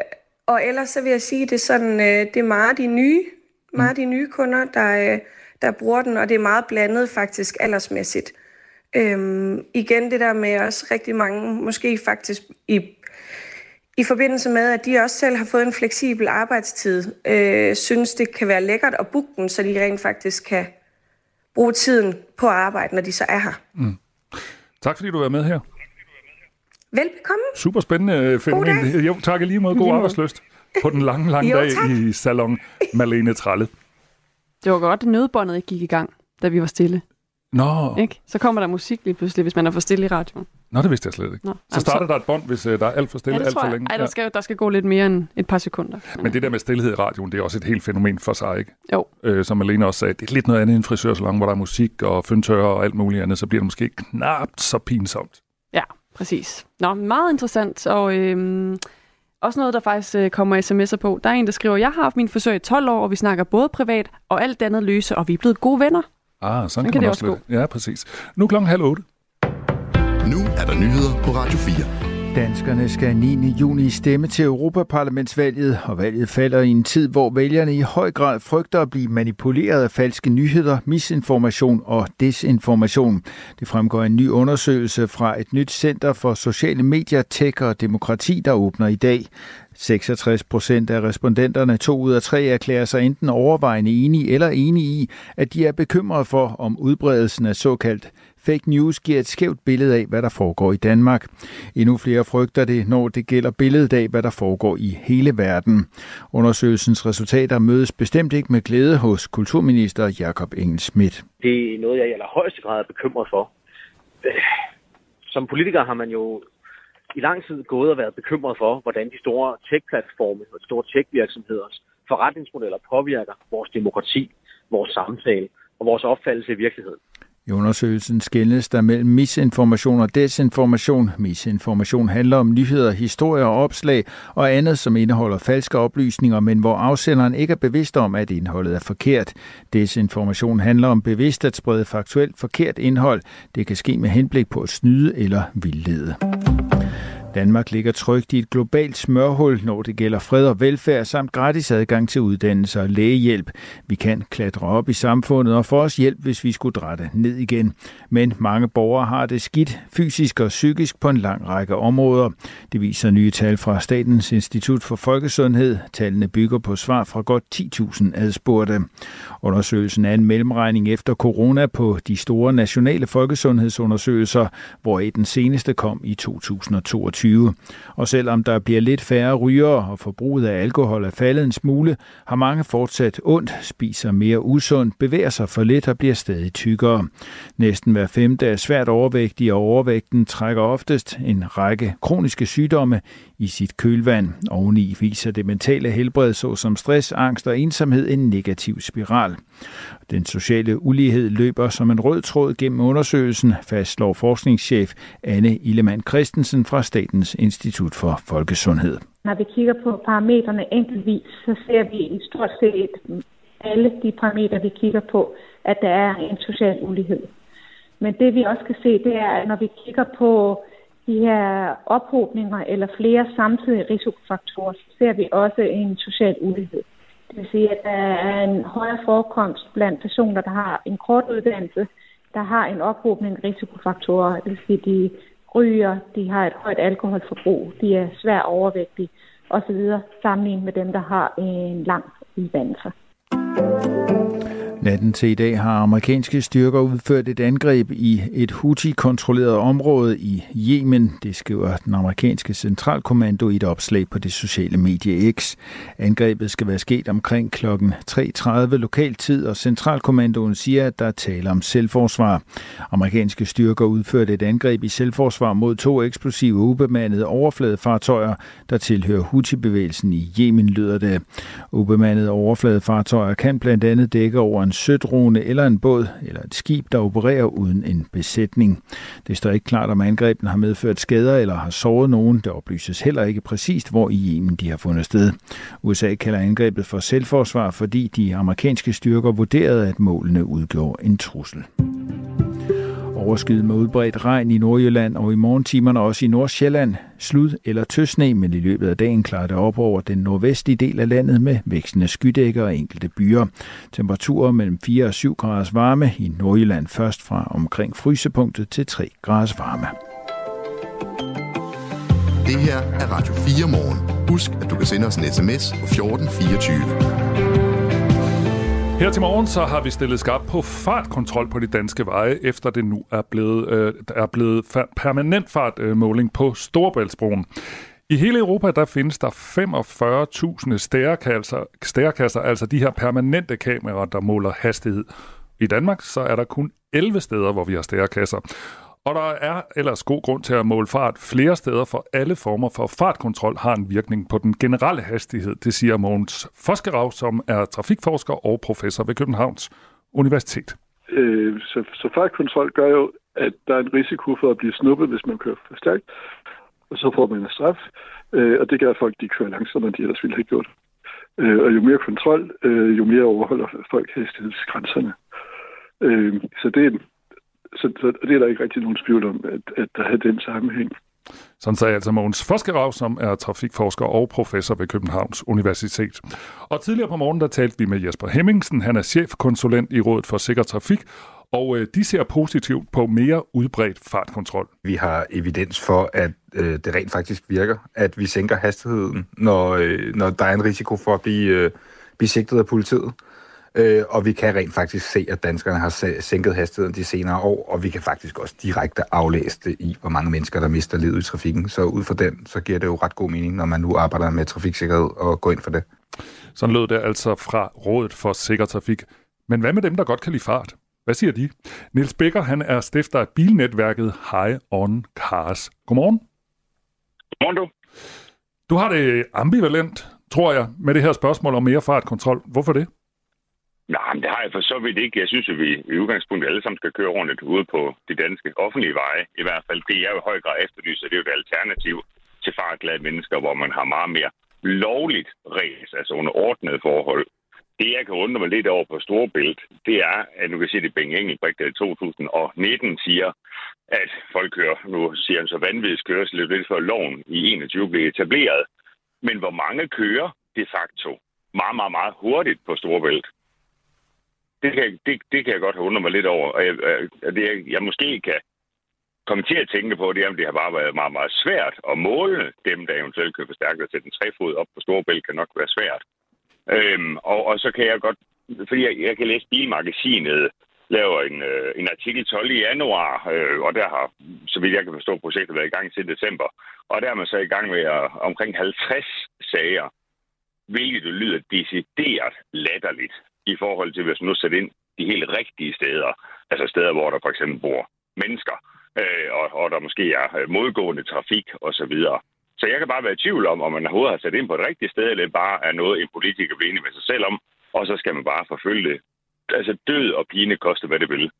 og ellers så vil jeg sige, at det er, sådan, øh, det er meget de nye, meget de nye kunder, der, øh, der bruger den, og det er meget blandet faktisk aldersmæssigt. Øhm, igen det der med også rigtig mange, måske faktisk i, i forbindelse med, at de også selv har fået en fleksibel arbejdstid, øh, synes det kan være lækkert at booke den, så de rent faktisk kan bruge tiden på arbejde, når de så er her. Mm.
Tak fordi du var med her.
Velbekomme.
Super spændende øh, fænomen. Jo, tak lige måde. God arbejdsløst på den lange, lange jo, dag tak. i Salon Malene Tralle.
Det var godt, at nødbåndet ikke gik i gang, da vi var stille.
Nå.
Ikke? Så kommer der musik lige pludselig, hvis man er for stille i radioen.
Nå, det vidste jeg slet ikke.
Nå,
så starter
så-
der et bånd, hvis uh, der er alt for stille,
Ja,
alt for længe.
Ej, der skal, der skal gå lidt mere end et par sekunder.
Men det der med stillhed i radioen, det er også et helt fænomen for sig, ikke?
Jo.
Øh, som Malene også sagde, det er lidt noget andet end en frisørsalon, hvor der er musik og fyndtørrer og alt muligt andet, så bliver det måske knapt så pinsomt.
Ja, præcis. Nå, meget interessant. Og øhm, også noget, der faktisk øh, kommer sms'er på. Der er en, der skriver, jeg har haft min frisør i 12 år, og vi snakker både privat og alt andet løse, og vi er blevet gode venner.
Ah, sådan,
Sådan
kan,
kan
man
det
også lidt. Ja, præcis. Nu er klokken halv otte.
Nu er der nyheder på Radio 4.
Danskerne skal 9. juni stemme til Europaparlamentsvalget, og valget falder i en tid, hvor vælgerne i høj grad frygter at blive manipuleret af falske nyheder, misinformation og desinformation. Det fremgår en ny undersøgelse fra et nyt center for sociale medier, tech og demokrati, der åbner i dag. 66 procent af respondenterne, to ud af tre, erklærer sig enten overvejende enige eller enige i, at de er bekymrede for, om udbredelsen af såkaldt fake news giver et skævt billede af, hvad der foregår i Danmark. Endnu flere frygter det, når det gælder billedet af, hvad der foregår i hele verden. Undersøgelsens resultater mødes bestemt ikke med glæde hos kulturminister Jakob Engel Schmidt.
Det er noget, jeg i allerhøjeste grad er bekymret for. Som politiker har man jo i lang tid gået og været bekymret for, hvordan de store tech-platforme og de store tech-virksomheders forretningsmodeller påvirker vores demokrati, vores samtale og vores opfattelse af virkeligheden.
I undersøgelsen skændes der mellem misinformation og desinformation. Misinformation handler om nyheder, historier og opslag og andet, som indeholder falske oplysninger, men hvor afsenderen ikke er bevidst om, at indholdet er forkert. Desinformation handler om bevidst at sprede faktuelt forkert indhold. Det kan ske med henblik på at snyde eller vildlede. Danmark ligger trygt i et globalt smørhul, når det gælder fred og velfærd samt gratis adgang til uddannelse og lægehjælp. Vi kan klatre op i samfundet og få os hjælp, hvis vi skulle drætte ned igen. Men mange borgere har det skidt fysisk og psykisk på en lang række områder. Det viser nye tal fra Statens Institut for Folkesundhed. Tallene bygger på svar fra godt 10.000 adspurgte. Undersøgelsen er en mellemregning efter corona på de store nationale folkesundhedsundersøgelser, hvor den seneste kom i 2022. Og selvom der bliver lidt færre rygere og forbruget af alkohol er faldet en smule, har mange fortsat ondt, spiser mere usundt, bevæger sig for lidt og bliver stadig tykkere. Næsten hver femte er svært overvægtig, og overvægten trækker oftest en række kroniske sygdomme i sit kølvand. Oveni viser det mentale helbred såsom stress, angst og ensomhed en negativ spiral. Den sociale ulighed løber som en rød tråd gennem undersøgelsen, fastslår forskningschef Anne Illemann Christensen fra Statens Institut for Folkesundhed.
Når vi kigger på parametrene enkeltvis, så ser vi i stort set alle de parametre, vi kigger på, at der er en social ulighed. Men det vi også kan se, det er, at når vi kigger på de her ophobninger eller flere samtidige risikofaktorer, så ser vi også en social ulighed. Det vil sige, at der er en højere forekomst blandt personer, der har en kort uddannelse, der har en ophobning af risikofaktorer. Det vil sige, at de ryger, de har et højt alkoholforbrug, de er svært overvægtige osv. sammenlignet med dem, der har en lang uddannelse.
Natten til i dag har amerikanske styrker udført et angreb i et Houthi-kontrolleret område i Yemen. Det skriver den amerikanske centralkommando i et opslag på det sociale medie X. Angrebet skal være sket omkring kl. 3.30 lokal tid, og centralkommandoen siger, at der er tale om selvforsvar. Amerikanske styrker udførte et angreb i selvforsvar mod to eksplosive ubemandede overfladefartøjer, der tilhører Houthi-bevægelsen i Yemen, lyder det. Ubemandede overfladefartøjer kan blandt andet dække over en sødrone eller en båd eller et skib, der opererer uden en besætning. Det står ikke klart, om angrebene har medført skader eller har såret nogen. Det oplyses heller ikke præcist, hvor i Yemen de har fundet sted. USA kalder angrebet for selvforsvar, fordi de amerikanske styrker vurderede, at målene udgjorde en trussel. Overskyet med udbredt regn i Nordjylland og i morgentimerne også i Nordsjælland. Slud eller tøsne, men i løbet af dagen klarer det op over den nordvestlige del af landet med vækstende skydækker og enkelte byer. Temperaturer mellem 4 og 7 graders varme i Nordjylland først fra omkring frysepunktet til 3 graders varme.
Det her er Radio 4 morgen. Husk, at du kan sende os en sms på 1424.
Her til morgen så har vi stillet skarp på fartkontrol på de danske veje, efter det nu er blevet, øh, er blevet permanent fartmåling på Storebæltsbroen. I hele Europa der findes der 45.000 stærekasser, altså, stærekasser, altså de her permanente kameraer, der måler hastighed. I Danmark så er der kun 11 steder, hvor vi har stærekasser. Og der er ellers god grund til at måle fart flere steder, for alle former for fartkontrol har en virkning på den generelle hastighed. Det siger Mogens Foskerav, som er trafikforsker og professor ved Københavns Universitet.
Øh, så, så fartkontrol gør jo, at der er en risiko for at blive snuppet, hvis man kører for stærkt, og så får man en straf, øh, og det gør, folk de kører langsommere, end de ellers ville have gjort. Øh, og jo mere kontrol, øh, jo mere overholder folk hastighedsgrænserne. Øh, så, det er, så, så det er der ikke rigtig nogen tvivl om, at, at der er den sammenhæng.
Sådan sagde altså Mogens Foskerav, som er trafikforsker og professor ved Københavns Universitet. Og tidligere på morgen, der talte vi med Jesper Hemmingsen. Han er chefkonsulent i Rådet for Sikker Trafik, og øh, de ser positivt på mere udbredt fartkontrol.
Vi har evidens for, at øh, det rent faktisk virker, at vi sænker hastigheden, når, øh, når der er en risiko for at blive, øh, blive sigtet af politiet. Øh, og vi kan rent faktisk se, at danskerne har sænket hastigheden de senere år, og vi kan faktisk også direkte aflæse det i, hvor mange mennesker, der mister livet i trafikken. Så ud fra den, så giver det jo ret god mening, når man nu arbejder med trafiksikkerhed og går ind for det.
Sådan lød det altså fra Rådet for Sikker Trafik. Men hvad med dem, der godt kan lide fart? Hvad siger de? Niels Becker, han er stifter af bilnetværket High On Cars. Godmorgen.
Godmorgen du.
Du har det ambivalent, tror jeg, med det her spørgsmål om mere fartkontrol. Hvorfor det?
Nej, men det har jeg for så vidt ikke. Jeg synes, at vi i udgangspunktet alle sammen skal køre ordentligt ude på de danske offentlige veje. I hvert fald det, jeg jo i høj grad efterlyser, det er jo et alternativ til fartglade mennesker, hvor man har meget mere lovligt race, altså under ordnede forhold. Det, jeg kan undre mig lidt over på Storebælt, det er, at nu kan se, at Bengt Engelbrecht i 2019 siger, at folk kører, nu siger han så vanvidskørsel, lidt før loven i 21 blev etableret. Men hvor mange kører de facto meget, meget, meget hurtigt på Storebælt? Det, kan, det, det kan jeg godt have undret mig lidt over. Og jeg, øh, det, jeg, jeg måske kan komme til at tænke på, det er, det har bare været meget, meget svært at måle dem, der eventuelt kører forstærket til den trefod op på Storebælt, kan nok være svært. Øhm, og, og så kan jeg godt, fordi jeg, jeg kan læse Bilmagasinet, laver en, øh, en artikel 12 i januar, øh, og der har, så vidt jeg kan forstå, projektet været i gang til december. Og der er man så i gang med at, omkring 50 sager, hvilket lyder decideret latterligt i forhold til, hvis man nu sætter ind de helt rigtige steder, altså steder, hvor der for eksempel bor mennesker, øh, og, og der måske er øh, modgående trafik osv. Så, så jeg kan bare være i tvivl om, om man overhovedet har sat ind på det rigtige sted, eller bare er noget, en politiker vil med sig selv om, og så skal man bare forfølge det. Altså død og pine koster, hvad det vil.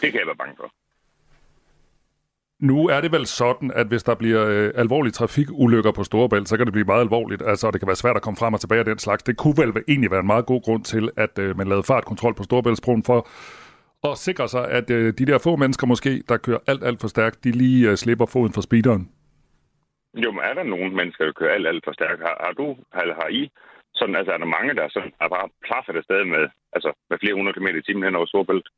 Det kan jeg være bange for.
Nu er det vel sådan, at hvis der bliver øh, alvorlige trafikulykker på Storebælt, så kan det blive meget alvorligt. Altså, det kan være svært at komme frem og tilbage af den slags. Det kunne vel egentlig være en meget god grund til, at øh, man lavede fartkontrol på Storebæltsbroen for at sikre sig, at øh, de der få mennesker måske, der kører alt, alt for stærkt, de lige øh, slipper foden fra speederen.
Jo, men er der nogen mennesker, der kører alt, alt for stærkt? Har, har du, eller har I, sådan, altså er der mange, der sådan, er bare plaffet afsted med, altså, med flere hundrede kilometer i timen hen over Storebælt?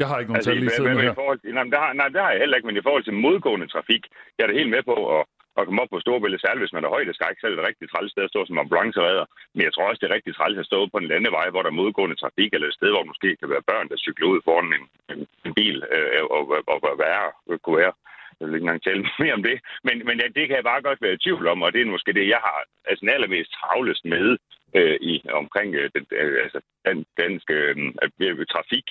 Jeg har ikke nogen altså, tal lige
siden her. Forhold, nej, det har, nej, det har jeg heller ikke, men i forhold til modgående trafik, jeg er da helt med på at, at komme op på Storebælt, særligt hvis man er højdeskræk, så er det et rigtig træls sted at stå som ambulanceredder. Men jeg tror også, det er rigtig træls at stå på en landevej, hvor der er modgående trafik, eller et sted, hvor måske kan være børn, der cykler ud foran en, en, en bil, øh, og, og, og, og være, kunne være. Jeg vil ikke engang tale mere om det. Men, men ja, det kan jeg bare godt være i tvivl om, og det er måske det, jeg har altså, allermest travlest med øh, i omkring øh, den, øh, altså, den danske øh, trafik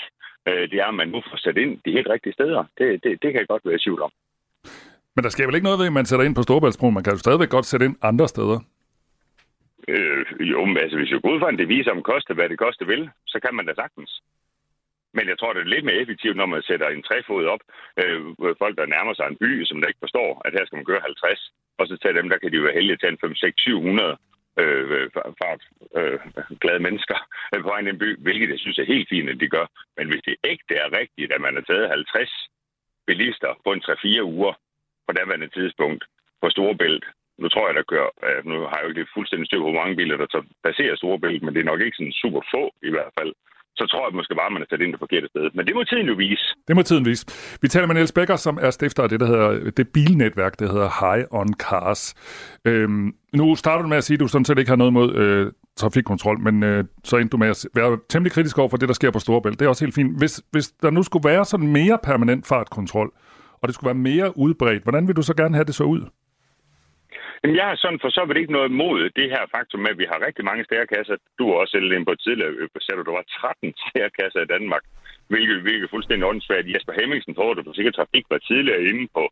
øh, det er, at man nu får sat ind de helt rigtige steder. Det, det, det kan jeg godt være i tvivl om.
Men der sker vel ikke noget ved, at man sætter ind på Storbæltsbroen? Man kan jo stadigvæk godt sætte ind andre steder.
Øh, jo, men altså, hvis jeg går ud fra en devise om koste, hvad det koste vil, så kan man da sagtens. Men jeg tror, det er lidt mere effektivt, når man sætter en træfod op. Øh, folk, der nærmer sig en by, som der ikke forstår, at her skal man køre 50. Og så til dem, der kan de være heldige at tage en 5, 6, 700 øh, øh fart, øh, glade mennesker øh, på en by, hvilket jeg synes er helt fint, at de gør. Men hvis det ikke er rigtigt, at man har taget 50 bilister på en 3-4 uger på daværende tidspunkt på Storebælt, nu tror jeg, der kører, øh, nu har jeg jo ikke fuldstændig styr på, hvor mange biler, der passerer Storebælt, men det er nok ikke sådan super få i hvert fald så tror jeg måske bare, at man er sat ind det forkerte sted. Men det må tiden jo vise.
Det må tiden vise. Vi taler med Niels Becker, som er stifter af det, der hedder det bilnetværk, der hedder High on Cars. Øhm, nu starter du med at sige, at du sådan set ikke har noget mod øh, trafikkontrol, men øh, så endte du med at være temmelig kritisk over for det, der sker på Storebælt. Det er også helt fint. Hvis, hvis der nu skulle være sådan mere permanent fartkontrol, og det skulle være mere udbredt, hvordan vil du så gerne have det så ud?
Jamen, jeg har sådan for så vidt ikke noget imod det her faktum med, at vi har rigtig mange stærkasser. Du har også selv ind på tidligere, øh, sagde du, der var 13 stærkasser i Danmark. hvilket, hvilket er fuldstændig åndssvagt. Jesper Hemmingsen på, du du sikkert trafik var tidligere inde på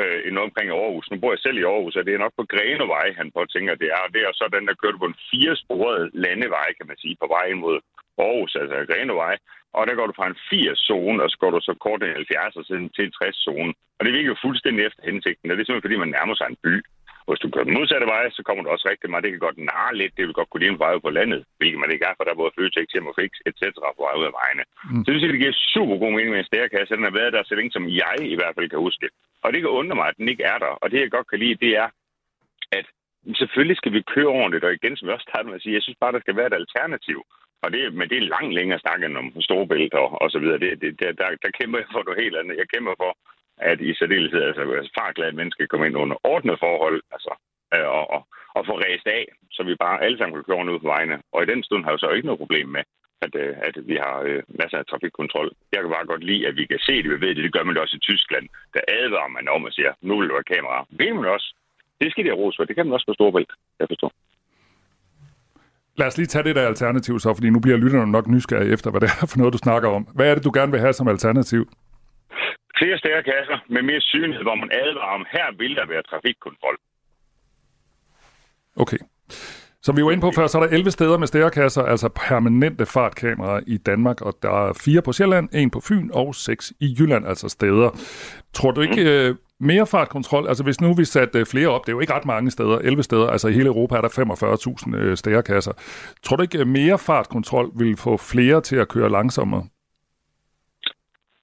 øh, noget omkring Aarhus. Nu bor jeg selv i Aarhus, og det er nok på Grenevej, han på tænker, det er. Og det er så den, der kørte på en firesporet landevej, kan man sige, på vej ind mod Aarhus, altså Grenevej. Og der går du fra en 80-zone, og så går du så kort en 70 og til en 60-zone. Og det virker jo fuldstændig efter hensigten, og det er simpelthen, fordi man nærmer sig en by. Hvis du kører den modsatte vej, så kommer du også rigtig meget. Det kan godt narre lidt. Det vil godt kunne lide en vej på landet, hvilket man ikke er, for der er både Føtex, hjem og Fix, etc. på vej ud af vejene. Mm. Så det vil sige, det giver super god mening med en stærkasse. Den har været der så længe, som jeg i hvert fald kan huske. Og det kan undre mig, at den ikke er der. Og det, jeg godt kan lide, det er, at selvfølgelig skal vi køre ordentligt. Og igen, som jeg også startede med at sige, jeg synes bare, der skal være et alternativ. Og det, men det er langt længere snak end om storebælt og, og så videre. Det, det, der, der, der kæmper jeg for noget helt andet. Jeg kæmper for, at i særdeleshed altså, altså farglade mennesker kommer ind under ordnet forhold, altså, øh, og, og, og få ræst af, så vi bare alle sammen kan køre ud på vejene. Og i den stund har jeg så ikke noget problem med, at, øh, at vi har øh, masser af trafikkontrol. Jeg kan bare godt lide, at vi kan se det, vi ved det. Det gør man også i Tyskland. Der advarer man om og siger, nu vil du have kamera. Ved man også. Det skal de have for. Det kan man også på Storbælt, jeg forstår.
Lad os lige tage det der alternativ så, fordi nu bliver lytterne nok nysgerrige efter, hvad det er for noget, du snakker om. Hvad er det, du gerne vil have som alternativ?
Flere stærkasser med mere synlighed, hvor man advarer om, her vil der være trafikkontrol.
Okay. Som vi var inde på før, så er der 11 steder med stærekasser, altså permanente fartkameraer i Danmark, og der er fire på Sjælland, en på Fyn og seks i Jylland, altså steder. Tror du ikke, mm. mere fartkontrol, altså hvis nu vi satte flere op, det er jo ikke ret mange steder, 11 steder, altså i hele Europa er der 45.000 øh, stærekasser. Tror du ikke, mere fartkontrol vil få flere til at køre langsommere?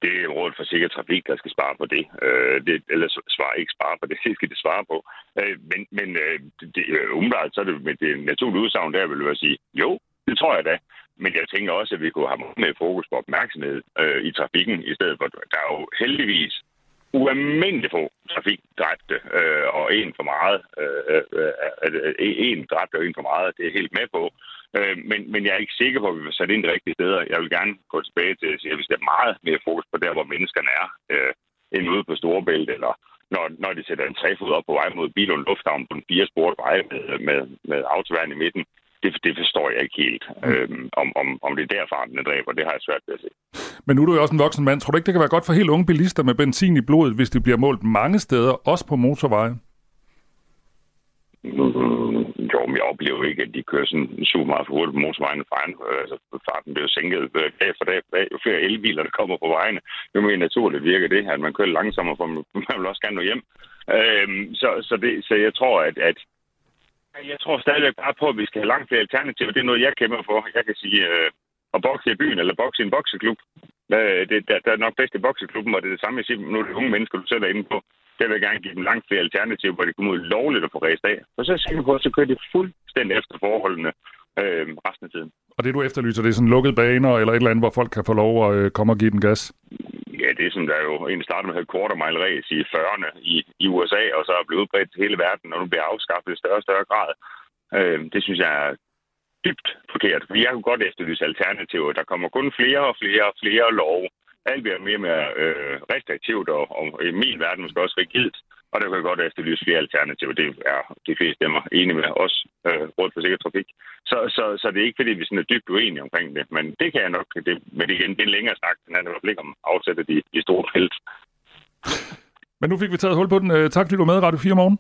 det Sikker Trafik, der skal spare på det. Øh, det eller svare ikke spare på det, det skal det svare på. Øh, men men øh, det, øh, umiddelbart, så er det med det naturlige udsagn der, vil jeg sige, jo, det tror jeg da. Men jeg tænker også, at vi kunne have mere fokus på opmærksomhed øh, i trafikken, i stedet for, der er jo heldigvis ualmindeligt få trafikdræbte, øh, og en for meget. Øh øh, øh, øh, en dræbte og en for meget, det er helt med på. Øh, men, men jeg er ikke sikker på, at vi vil sætte ind de rigtige steder. Jeg vil gerne gå tilbage til at sige, at vi skal meget mere fokus på der, hvor menneskerne er, øh, end ude på Storebælt, eller når, når de sætter en træfod op på vej mod Bilund Lufthavn på en fire sport vej med, med, med autoværn i midten. Det, det forstår jeg ikke helt. Mm. Øhm, om, om, om det er der farten dræber, det har jeg svært ved at se.
Men nu er du jo også en voksen mand. Tror du ikke, det kan være godt for helt unge bilister med benzin i blodet, hvis det bliver målt mange steder, også på motorveje?
Mm, jo, men jeg oplever ikke, at de kører sådan super meget for hurtigt på motorvejen. Altså, farten bliver sænket dag for dag, dag. Jo flere elbiler, der kommer på vejene, jo mere naturligt virker det, at man kører langsommere, for man vil også gerne nå hjem. Øhm, så, så, det, så jeg tror, at, at jeg tror stadigvæk bare på, at vi skal have langt flere alternativer. Det er noget, jeg kæmper for. Jeg kan sige, øh, at bokse i byen eller bokse i en bokseklub. Øh, det, der, der er nok bedst i bokseklubben, og det er det samme, jeg siger, nu er det unge mennesker, du selv er inde på. Der vil jeg gerne give dem langt flere alternativer, hvor de kommer ud lovligt at få ræst af. Og så er jeg sikker på, at så kører de fuldstændig efter forholdene øh, resten af tiden.
Og det, du efterlyser, det er sådan lukkede baner eller et eller andet, hvor folk kan få lov at øh, komme og give den gas?
Det som der jo egentlig startede med at quarter mile race i 40'erne i, i USA, og så er blevet udbredt til hele verden, og nu bliver afskaffet i større og større grad. Øh, det synes jeg er dybt forkert. Jeg kunne godt efterlyse alternativer. Der kommer kun flere og flere og flere lov. Alt bliver mere og mere øh, restriktivt, og, og i min verden måske også rigidt. Og der kan godt efterlyse flere alternativer. Det er de fleste stemmer enige med os, øh, Råd for Sikker Trafik. Så, så, så det er ikke, fordi vi sådan er dybt uenige omkring det. Men det kan jeg nok, det, men det, igen, det er en længere snak, den er i hvert fald ikke om afsætte de, de store felt.
Men nu fik vi taget hul på den. Øh, tak, fordi du var med, Radio 4 morgen.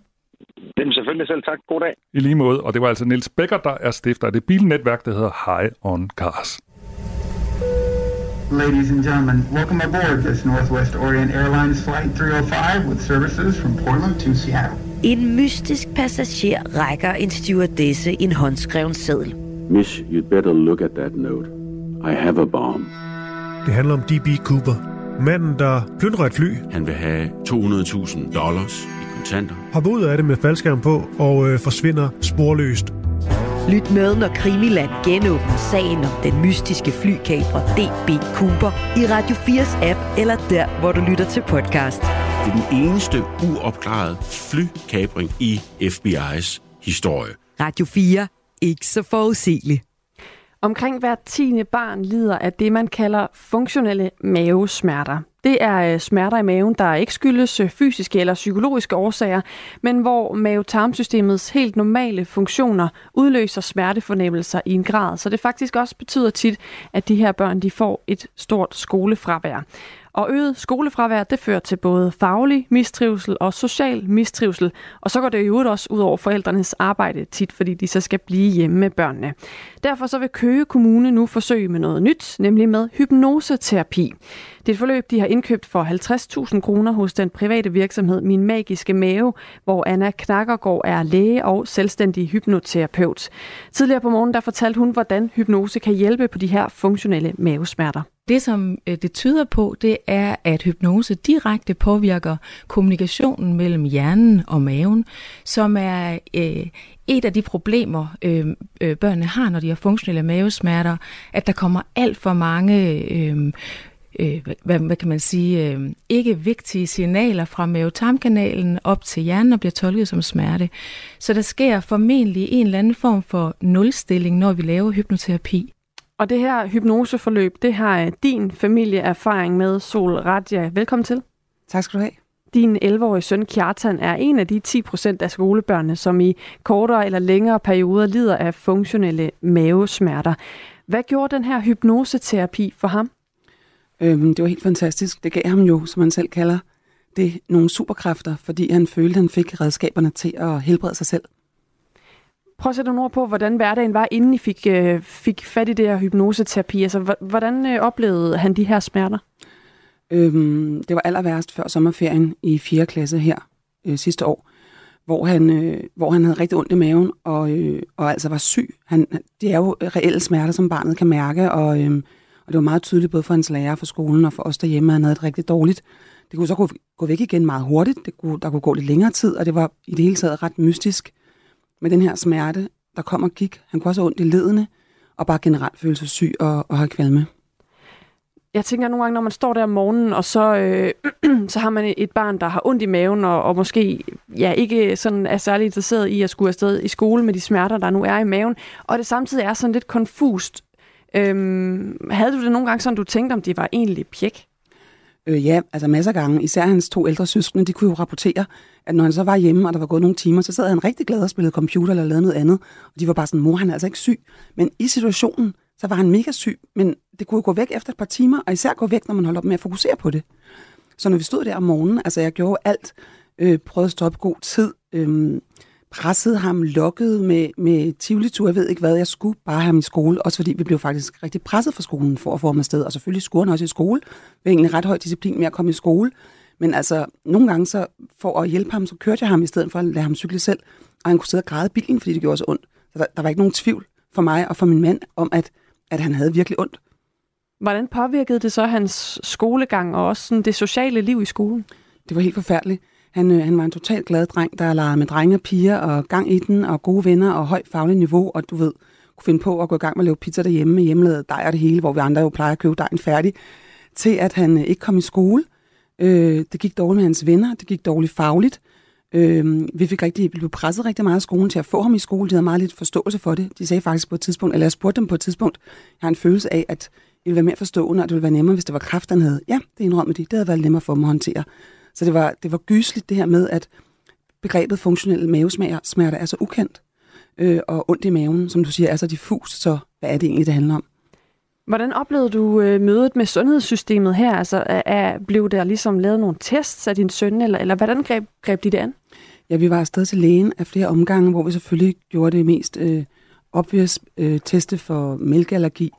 Jamen selvfølgelig selv tak. God dag.
I lige måde. Og det var altså Niels Becker, der er stifter af det bilnetværk, der hedder High on Cars.
Ladies and gentlemen, welcome aboard this Northwest Orient Airlines Flight 305 with services from Portland to Seattle.
En mystisk passager rækker en stewardesse en håndskreven seddel.
Miss, you'd better look at that note. I have a bomb.
Det handler om D.B. Cooper. Manden, der plyndrer et fly.
Han vil have 200.000 dollars kontanter.
Hopper ud af det med faldskærm på og øh, forsvinder sporløst.
Lyt med, når Krimiland genåbner sagen om den mystiske flykabrer DB Cooper i Radio 4's app, eller der, hvor du lytter til podcast.
Det er den eneste uopklarede flykabring i FBI's historie.
Radio 4. Ikke så forudsigeligt.
Omkring hver tiende barn lider af det, man kalder funktionelle mavesmerter. Det er øh, smerter i maven, der ikke skyldes øh, fysiske eller psykologiske årsager, men hvor mavetarmsystemets helt normale funktioner udløser smertefornemmelser i en grad, så det faktisk også betyder tit, at de her børn de får et stort skolefravær. Og øget skolefravær, det fører til både faglig mistrivsel og social mistrivsel. Og så går det jo også ud over forældrenes arbejde tit, fordi de så skal blive hjemme med børnene. Derfor så vil Køge Kommune nu forsøge med noget nyt, nemlig med hypnoseterapi. Det er et forløb, de har indkøbt for 50.000 kroner hos den private virksomhed Min Magiske Mave, hvor Anna Knakkergaard er læge og selvstændig hypnoterapeut. Tidligere på morgen der fortalte hun, hvordan hypnose kan hjælpe på de her funktionelle mavesmerter.
Det, som øh, det tyder på, det er, at hypnose direkte påvirker kommunikationen mellem hjernen og maven, som er øh, et af de problemer, øh, øh, børnene har, når de har funktionelle mavesmerter, at der kommer alt for mange... Øh, øh, hvad, hvad kan man sige, øh, ikke vigtige signaler fra mavetarmkanalen op til hjernen og bliver tolket som smerte. Så der sker formentlig en eller anden form for nulstilling, når vi laver hypnoterapi.
Og det her hypnoseforløb, det har din familie erfaring med, Sol Radja. Velkommen til.
Tak skal du have.
Din 11-årige søn Kjartan er en af de 10 procent af skolebørnene, som i kortere eller længere perioder lider af funktionelle mavesmerter. Hvad gjorde den her hypnoseterapi for ham?
Øhm, det var helt fantastisk. Det gav ham jo, som han selv kalder det, nogle superkræfter, fordi han følte, at han fik redskaberne til at helbrede sig selv.
Prøv at sætte nogle ord på, hvordan hverdagen var, inden I fik, øh, fik fat i det her hypnoseterapi. Altså, hvordan øh, oplevede han de her smerter?
Øhm, det var aller værst før sommerferien i 4. klasse her øh, sidste år, hvor han, øh, hvor han havde rigtig ondt i maven og, øh, og altså var syg. Han, det er jo reelle smerter, som barnet kan mærke, og, øh, og det var meget tydeligt både for hans lærer, for skolen og for os derhjemme, at han havde det rigtig dårligt. Det kunne så gå, gå væk igen meget hurtigt, det kunne, der kunne gå lidt længere tid, og det var i det hele taget ret mystisk med den her smerte, der kom og gik. Han kunne også have ondt i ledene, og bare generelt føle sig syg og, og have kvalme.
Jeg tænker nogle gange, når man står der om morgenen, og så, øh, så har man et barn, der har ondt i maven, og, og måske ja, ikke sådan er særlig interesseret i at skulle afsted i skole med de smerter, der nu er i maven, og det samtidig er sådan lidt konfust. Øhm, havde du det nogle gange sådan, du tænkte, om det var egentlig pjek?
Øh, ja, altså masser af gange. Især hans to ældre søskende, de kunne jo rapportere, at når han så var hjemme, og der var gået nogle timer, så sad han rigtig glad og spillede computer eller lavede noget andet. Og de var bare sådan, mor, han er altså ikke syg. Men i situationen, så var han mega syg. Men det kunne gå væk efter et par timer, og især gå væk, når man holder op med at fokusere på det. Så når vi stod der om morgenen, altså jeg gjorde alt, øh, prøvede at stoppe god tid, øh, pressede ham, lukkede med, med tivolitur, jeg ved ikke hvad, jeg skulle bare have i skole, også fordi vi blev faktisk rigtig presset fra skolen for at få ham afsted, og selvfølgelig skulle han også i skole, det egentlig ret høj disciplin med at komme i skole, men altså, nogle gange så, for at hjælpe ham, så kørte jeg ham i stedet for at lade ham cykle selv, og han kunne sidde og græde bilen, fordi det gjorde så ondt. Så der, der var ikke nogen tvivl for mig og for min mand om, at, at han havde virkelig ondt.
Hvordan påvirkede det så hans skolegang og også sådan det sociale liv i skolen?
Det var helt forfærdeligt. Han, øh, han var en totalt glad dreng, der legede med drenge og piger, og gang i den, og gode venner, og højt fagligt niveau, og du ved, kunne finde på at gå i gang med at lave pizza derhjemme med hjemmelavet dej og det hele, hvor vi andre jo plejer at købe dejen færdig, til at han øh, ikke kom i skole. Øh, det gik dårligt med hans venner, det gik dårligt fagligt. Øh, vi fik rigtig, vi blev presset rigtig meget af skolen til at få ham i skole. De havde meget lidt forståelse for det. De sagde faktisk på et tidspunkt, eller jeg spurgte dem på et tidspunkt, jeg har en følelse af, at det ville være mere forstående, og det ville være nemmere, hvis det var kraft, han havde. Ja, det indrømmer de. Det havde været nemmere for dem at håndtere. Så det var, det var gysligt det her med, at begrebet funktionelle mavesmerter er så ukendt, øh, og ondt i maven, som du siger, er så diffus, så hvad er det egentlig, det handler om?
Hvordan oplevede du øh, mødet med sundhedssystemet her? Altså, er, blev der ligesom lavet nogle tests af din søn, eller, eller hvordan greb, greb de det an?
Ja, vi var afsted til lægen af flere omgange, hvor vi selvfølgelig gjorde det mest øh, obvious øh, teste for mælkeallergi,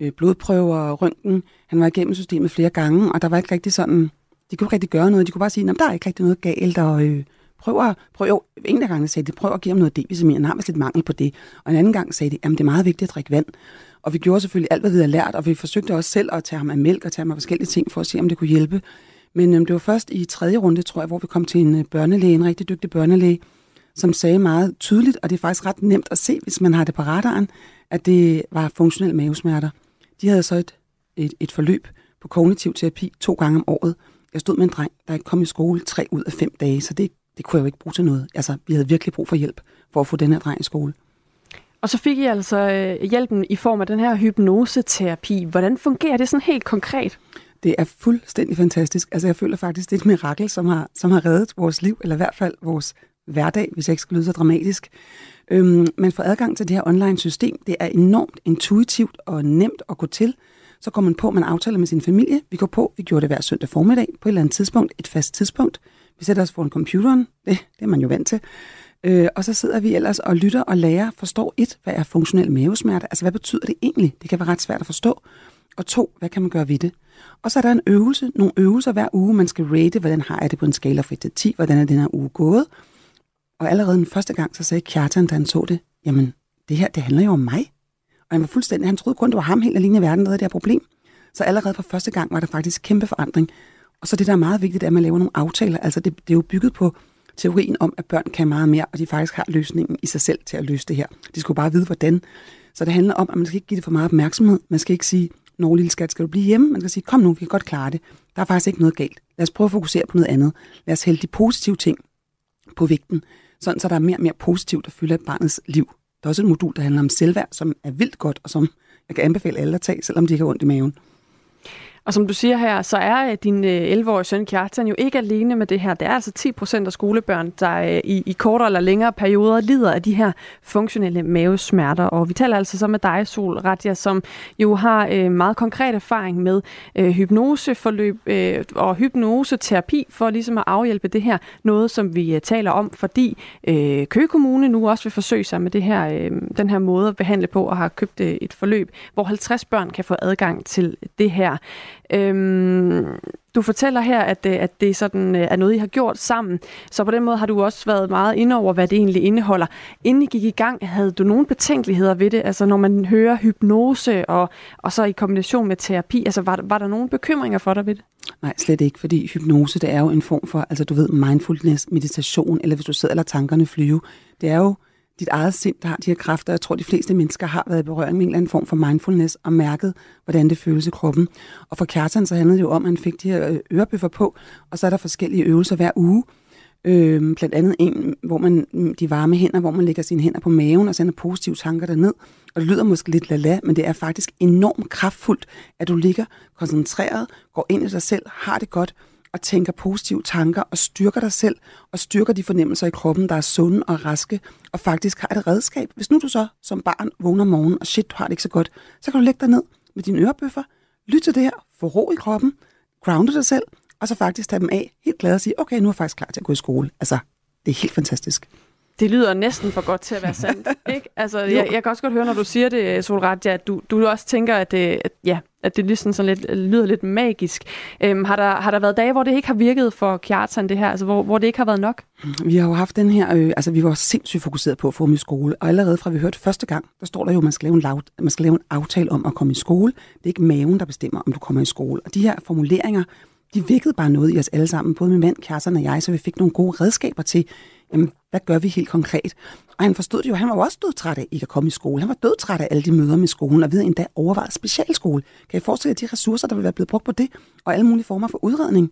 øh, blodprøver og røntgen. Han var igennem systemet flere gange, og der var ikke rigtig sådan de kunne ikke rigtig gøre noget. De kunne bare sige, at der er ikke rigtig noget galt, og øh, prøv at, prøv, jo, en af gangene sagde de, prøv at give ham noget D-vitamin, han har vist lidt mangel på det. Og en anden gang sagde de, at det er meget vigtigt at drikke vand. Og vi gjorde selvfølgelig alt, hvad vi havde lært, og vi forsøgte også selv at tage ham af mælk og tage ham af forskellige ting for at se, om det kunne hjælpe. Men øhm, det var først i tredje runde, tror jeg, hvor vi kom til en øh, børnelæge, en rigtig dygtig børnelæge, som sagde meget tydeligt, og det er faktisk ret nemt at se, hvis man har det på radaren, at det var funktionelle mavesmerter. De havde så et, et, et forløb på kognitiv terapi to gange om året, jeg stod med en dreng, der ikke kom i skole tre ud af fem dage, så det, det kunne jeg jo ikke bruge til noget. Altså, vi havde virkelig brug for hjælp for at få den her dreng i skole.
Og så fik I altså øh, hjælpen i form af den her hypnoseterapi. Hvordan fungerer det sådan helt konkret?
Det er fuldstændig fantastisk. Altså jeg føler faktisk, det er et mirakel, som har, som har reddet vores liv, eller i hvert fald vores hverdag, hvis jeg ikke skal lyde så dramatisk. Øhm, man får adgang til det her online system. Det er enormt intuitivt og nemt at gå til. Så går man på, man aftaler med sin familie. Vi går på, vi gjorde det hver søndag formiddag på et eller andet tidspunkt, et fast tidspunkt. Vi sætter os foran computeren, det, det er man jo vant til. Øh, og så sidder vi ellers og lytter og lærer, forstår et, hvad er funktionel mavesmerte? Altså, hvad betyder det egentlig? Det kan være ret svært at forstå. Og to, hvad kan man gøre ved det? Og så er der en øvelse, nogle øvelser hver uge, man skal rate, hvordan har jeg det på en skala fra 1 til 10, hvordan er den her uge gået. Og allerede den første gang, så sagde Kjartan, da han så det, jamen, det her, det handler jo om mig. Og han var fuldstændig, han troede kun, det var ham helt alene i verden, der havde det her problem. Så allerede fra første gang var der faktisk kæmpe forandring. Og så det, der er meget vigtigt, er, at man laver nogle aftaler. Altså, det, det er jo bygget på teorien om, at børn kan meget mere, og de faktisk har løsningen i sig selv til at løse det her. De skulle bare vide, hvordan. Så det handler om, at man skal ikke give det for meget opmærksomhed. Man skal ikke sige, Nå, lille skat, skal du blive hjemme? Man skal sige, kom nu, vi kan godt klare det. Der er faktisk ikke noget galt. Lad os prøve at fokusere på noget andet. Lad os hælde de positive ting på vægten, sådan så der er mere og mere positivt, der fylder barnets liv. Der er også et modul, der handler om selvværd, som er vildt godt, og som jeg kan anbefale alle at tage, selvom de ikke har ondt i maven.
Og som du siger her, så er øh, din øh, 11-årige søn Kjartan jo ikke alene med det her. Det er altså 10 procent af skolebørn, der øh, i, i kortere eller længere perioder lider af de her funktionelle mavesmerter. Og vi taler altså så med dig, Sol Radja, som jo har øh, meget konkret erfaring med øh, hypnoseforløb øh, og hypnoseterapi for ligesom at afhjælpe det her. Noget, som vi øh, taler om, fordi øh, Køge Kommune nu også vil forsøge sig med det her, øh, den her måde at behandle på og har købt øh, et forløb, hvor 50 børn kan få adgang til det her. Øhm, du fortæller her, at, øh, at det sådan, øh, er noget, I har gjort sammen. Så på den måde har du også været meget inde over, hvad det egentlig indeholder. Inden I gik i gang, havde du nogle betænkeligheder ved det? Altså når man hører hypnose og, og så i kombination med terapi, altså var, var der nogle bekymringer for dig ved det?
Nej, slet ikke, fordi hypnose, det er jo en form for, altså du ved, mindfulness, meditation, eller hvis du sidder eller tankerne flyve, det er jo dit eget sind, der har de her kræfter. Jeg tror, de fleste mennesker har været i berøring med en eller anden form for mindfulness og mærket, hvordan det føles i kroppen. Og for Kjartan så handlede det jo om, at han fik de her øh, ørebøffer på, og så er der forskellige øvelser hver uge. Øhm, blandt andet en, hvor man mm, de varme hænder, hvor man lægger sine hænder på maven og sender positive tanker derned. Og det lyder måske lidt lala, men det er faktisk enormt kraftfuldt, at du ligger koncentreret, går ind i dig selv, har det godt, og tænker positive tanker og styrker dig selv og styrker de fornemmelser i kroppen, der er sunde og raske og faktisk har et redskab. Hvis nu du så som barn vågner om morgenen og shit, du har det ikke så godt, så kan du lægge dig ned med dine ørebøffer, lytte til det her, få ro i kroppen, grounde dig selv, og så faktisk tage dem af helt glad og sige, okay, nu er jeg faktisk klar til at gå i skole. Altså, det er helt fantastisk.
Det lyder næsten for godt til at være sandt, ikke? Altså, jeg, jeg kan også godt høre, når du siger det, Solratja, at du, du også tænker, at, det, at, ja, at det ligesom sådan lidt, lyder lidt magisk. Øhm, har, der, har der været dage, hvor det ikke har virket for Kjartan, det her? Altså, hvor, hvor det ikke har været nok?
Vi har jo haft den her, øh, altså vi var sindssygt fokuseret på at få ham i skole, og allerede fra vi hørte første gang, der står der jo, at man skal, lave en lav, man skal lave en aftale om at komme i skole. Det er ikke maven, der bestemmer, om du kommer i skole. Og de her formuleringer, de vækkede bare noget i os alle sammen, både min mand, Kjartan og jeg, så vi fik nogle gode redskaber til, jamen, hvad gør vi helt konkret? Og han forstod det jo, han var jo også dødtræt af ikke at komme i skole. Han var dødtræt af alle de møder med skolen, og ved endda overvejet specialskole. Kan I forestille jer de ressourcer, der ville være blevet brugt på det, og alle mulige former for udredning?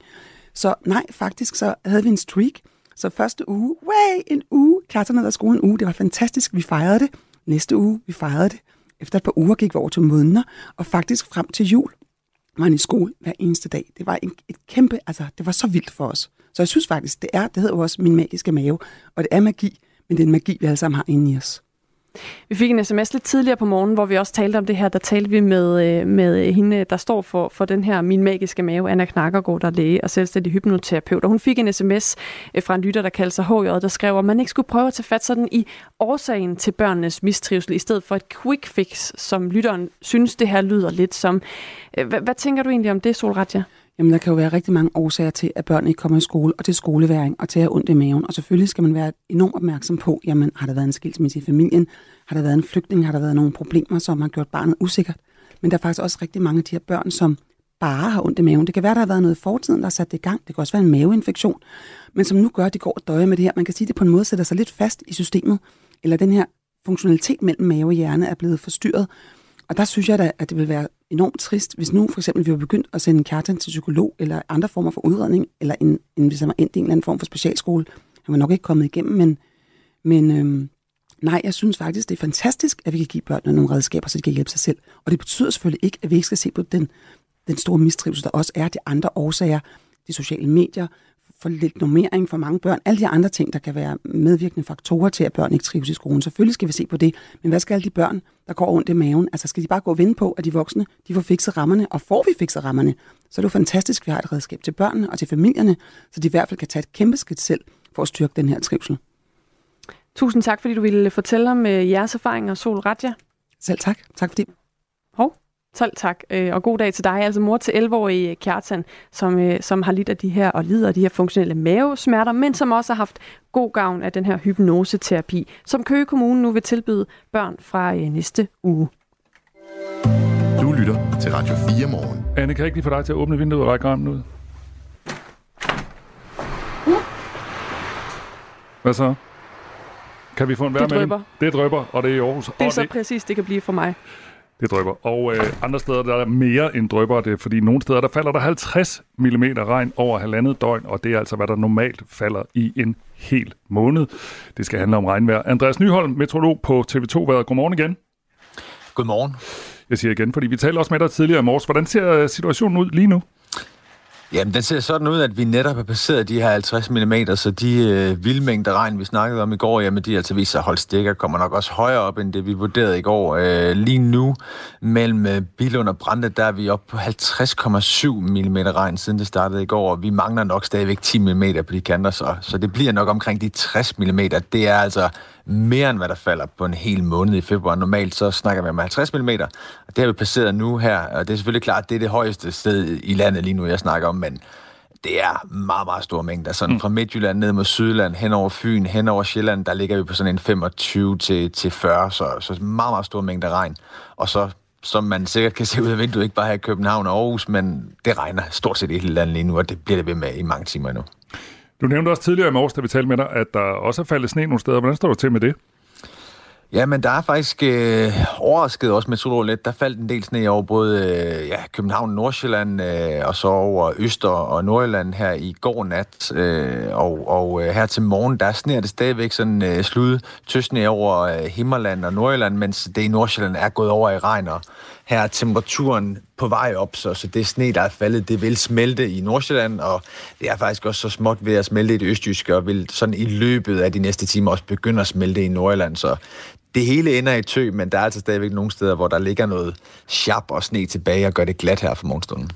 Så nej, faktisk så havde vi en streak. Så første uge, way, en uge, Kjartan af skolen en uge, det var fantastisk, vi fejrede det. Næste uge, vi fejrede det. Efter et par uger gik vi over til måneder, og faktisk frem til jul var han i skole hver eneste dag. Det var en, et kæmpe, altså det var så vildt for os. Så jeg synes faktisk, det er, det hedder jo også min magiske mave, og det er magi, men det er en magi, vi alle sammen har inde i os.
Vi fik en sms lidt tidligere på morgen, hvor vi også talte om det her. Der talte vi med, øh, med hende, der står for, for den her Min Magiske Mave, Anna Knakkergaard, der er læge og selvstændig hypnoterapeut. Og hun fik en sms øh, fra en lytter, der kaldte sig HJ, der skrev, at man ikke skulle prøve at tage fat sådan i årsagen til børnenes mistrivsel, i stedet for et quick fix, som lytteren synes, det her lyder lidt som. Øh, hvad, hvad tænker du egentlig om det, Solratja?
Jamen, der kan jo være rigtig mange årsager til, at børn ikke kommer i skole, og til skoleværing, og til at have ondt i maven. Og selvfølgelig skal man være enormt opmærksom på, jamen, har der været en skilsmisse i familien? Har der været en flygtning? Har der været nogle problemer, som har gjort barnet usikkert? Men der er faktisk også rigtig mange af de her børn, som bare har ondt i maven. Det kan være, der har været noget i fortiden, der har sat det i gang. Det kan også være en maveinfektion, men som nu gør, at de går og døjer med det her. Man kan sige, at det på en måde sætter sig lidt fast i systemet, eller den her funktionalitet mellem mave og hjerne er blevet forstyrret. Og der synes jeg da, at det vil være enormt trist, hvis nu for eksempel vi var begyndt at sende Kjartan til psykolog, eller andre former for udredning, eller en, en, hvis han var endt i en eller anden form for specialskole. Han var nok ikke kommet igennem, men, men øhm, Nej, jeg synes faktisk, det er fantastisk, at vi kan give børnene nogle redskaber, så de kan hjælpe sig selv. Og det betyder selvfølgelig ikke, at vi ikke skal se på den, den store mistrivsel, der også er de andre årsager, de sociale medier, for lidt normering for mange børn, alle de andre ting, der kan være medvirkende faktorer til, at børn ikke trives i skolen. Selvfølgelig skal vi se på det, men hvad skal alle de børn, der går ondt i maven? Altså skal de bare gå og vente på, at de voksne de får fikset rammerne, og får vi fikset rammerne, så er det jo fantastisk, at vi har et redskab til børnene og til familierne, så de i hvert fald kan tage et kæmpe skridt selv for at styrke den her trivsel.
Tusind tak, fordi du ville fortælle om øh, jeres erfaringer, Sol Radja.
Selv tak. Tak fordi.
Hov. Selv tak, øh, og god dag til dig. Altså mor til 11-årige Kjartan, som, øh, som har lidt af de her, og lider af de her funktionelle mavesmerter, men som også har haft god gavn af den her hypnoseterapi, som Køge Kommune nu vil tilbyde børn fra næste uge.
Du lytter til Radio 4 morgen.
Anne, kan jeg ikke lige få dig til at åbne vinduet og række armen ud? Hvad så? Kan vi få en
Det drypper.
Det drøber, og det er i Aarhus.
Det er
og
så
det,
præcis, det kan blive for mig.
Det drøber. Og øh, andre steder, der er mere end drøber, det fordi nogle steder, der falder der 50 mm regn over halvandet døgn, og det er altså, hvad der normalt falder i en hel måned. Det skal handle om regnvejr. Andreas Nyholm, meteorolog på TV2 Været. Godmorgen igen.
Godmorgen.
Jeg siger igen, fordi vi talte også med dig tidligere i morges. Hvordan ser øh, situationen ud lige nu?
Jamen, den ser sådan ud, at vi netop har passeret de her 50 mm, så de øh, vildmængder regn, vi snakkede om i går, jamen de altså viser sig holdt stikker, kommer nok også højere op, end det vi vurderede i går. Øh, lige nu, mellem øh, Bilund og Brande, der er vi oppe på 50,7 mm regn, siden det startede i går, og vi mangler nok stadigvæk 10 mm på de kanter, så, så det bliver nok omkring de 60 mm. Det er altså mere end hvad der falder på en hel måned i februar. Normalt så snakker vi om 50 mm, og det har vi passeret nu her, og det er selvfølgelig klart, det er det højeste sted i landet lige nu, jeg snakker om, men det er meget, meget store mængder. Sådan mm. fra Midtjylland ned mod Sydland, hen over Fyn, hen over Sjælland, der ligger vi på sådan en 25 til, til 40, så, så meget, meget store mængder regn. Og så som man sikkert kan se ud af vinduet, ikke bare her i København og Aarhus, men det regner stort set i hele landet lige nu, og det bliver det ved med i mange timer endnu.
Du nævnte også tidligere i morges, da vi talte med dig, at der også er faldet sne nogle steder. Hvordan står du til med det?
Ja, men der er faktisk øh, overrasket også med Solrå lidt. Der faldt en del sne over både øh, ja, København, Nordsjælland øh, og så over Øster og Nordjylland her i går nat. Øh, og og øh, her til morgen, der sneer det stadigvæk sådan øh, slud tøsne over øh, Himmerland og Nordjylland, mens det i Nordsjælland er gået over i regn. Og her er temperaturen på vej op, så, så det sne, der er faldet, det vil smelte i Nordsjælland, og det er faktisk også så småt ved at smelte i det østjyske, og vil sådan i løbet af de næste timer også begynde at smelte i Nordjylland, så det hele ender i tø, men der er altså stadigvæk nogle steder, hvor der ligger noget sharp og sne tilbage og gør det glat her for morgenstunden.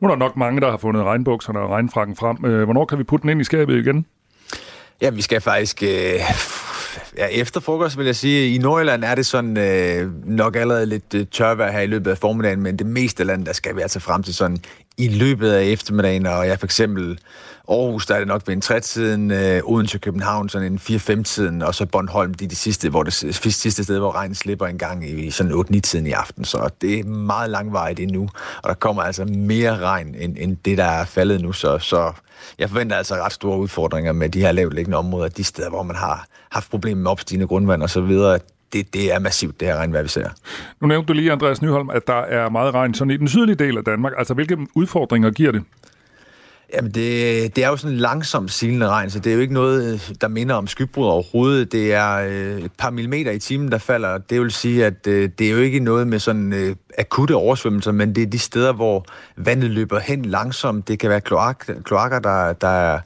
Nu er der nok mange, der har fundet regnbukserne og regnfrakken frem. Øh, Hvornår kan vi putte den ind i skabet igen?
Ja, vi skal faktisk... Øh, ja, efter frokost vil jeg sige, i Nordjylland er det sådan øh, nok allerede lidt øh, tørvejr her i løbet af formiddagen, men det meste af landet, der skal vi altså frem til sådan i løbet af eftermiddagen, og jeg for eksempel Aarhus, der er det nok ved en trætiden, øh, Odense København sådan en 4-5-tiden, og så Bornholm, det er de sidste, hvor det sidste sted, hvor regnen slipper en gang i sådan 8-9-tiden i aften. Så det er meget langvejt endnu, og der kommer altså mere regn, end, end det, der er faldet nu. Så, så jeg forventer altså ret store udfordringer med de her lavt liggende områder, de steder, hvor man har haft problemer med opstigende grundvand og så videre. Det, det er massivt, det her regnvejr, vi ser.
Nu nævnte du lige, Andreas Nyholm, at der er meget regn sådan i den sydlige del af Danmark. Altså, hvilke udfordringer giver det?
Jamen, det, det er jo sådan en langsomt silende regn, så det er jo ikke noget, der minder om skybrud overhovedet. Det er øh, et par millimeter i timen, der falder. Det vil sige, at øh, det er jo ikke noget med sådan øh, akutte oversvømmelser, men det er de steder, hvor vandet løber hen langsomt. Det kan være kloak, kloakker, der, der er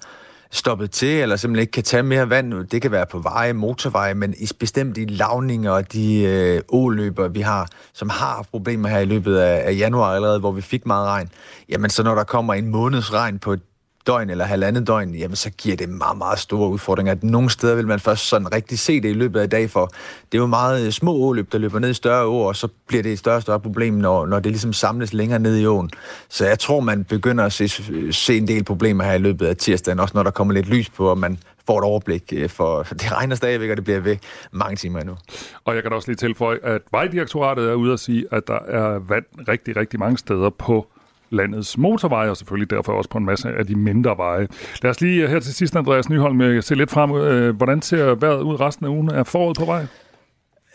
stoppet til, eller simpelthen ikke kan tage mere vand. Det kan være på veje, motorveje, men i bestemt de lavninger og de øh, åløber, vi har, som har haft problemer her i løbet af, af januar allerede, hvor vi fik meget regn, jamen så når der kommer en måneds regn på et døgn eller halvandet døgn, jamen så giver det meget, meget store udfordringer. Nogle steder vil man først sådan rigtig se det i løbet af dag, for det er jo meget øh, små åløb, der løber ned i større åer, og så bliver det et større og større problem, når, når det ligesom samles længere ned i åen. Så jeg tror, man begynder at se, øh, se en del problemer her i løbet af tirsdagen, også når der kommer lidt lys på, og man får et overblik, øh, for det regner stadigvæk, og det bliver ved mange timer endnu.
Og jeg kan også lige tilføje, at Vejdirektoratet er ude at sige, at der er vand rigtig, rigtig mange steder på landets motorveje, og selvfølgelig derfor også på en masse af de mindre veje. Lad os lige her til sidst, Andreas Nyholm, se lidt frem. Hvordan ser vejret ud resten af ugen? Er foråret på vej?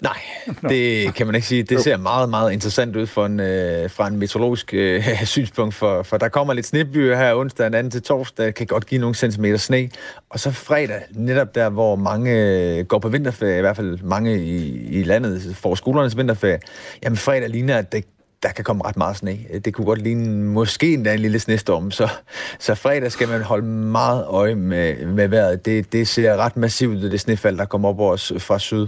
Nej, det kan man ikke sige. Det ser meget, meget interessant ud for en, øh, fra en meteorologisk øh, synspunkt, for, for der kommer lidt snebyer her onsdag, den til torsdag, kan godt give nogle centimeter sne. Og så fredag, netop der, hvor mange øh, går på vinterferie, i hvert fald mange i, i landet får skolernes vinterferie, jamen fredag ligner, at det der kan komme ret meget sne. Det kunne godt ligne måske endda en lille snestorm, så, så fredag skal man holde meget øje med, med vejret. Det, det ser ret massivt ud, det snefald, der kommer op os fra syd.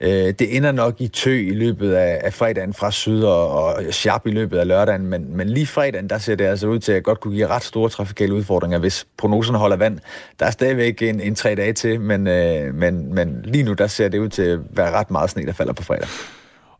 Øh, det ender nok i tø i løbet af, af fredagen fra syd, og, og sharp i løbet af lørdagen, men, men lige fredagen, der ser det altså ud til at godt kunne give ret store trafikale udfordringer, hvis prognoserne holder vand. Der er stadigvæk en, en tre dage til, men, øh, men, men lige nu, der ser det ud til at være ret meget sne, der falder på fredag.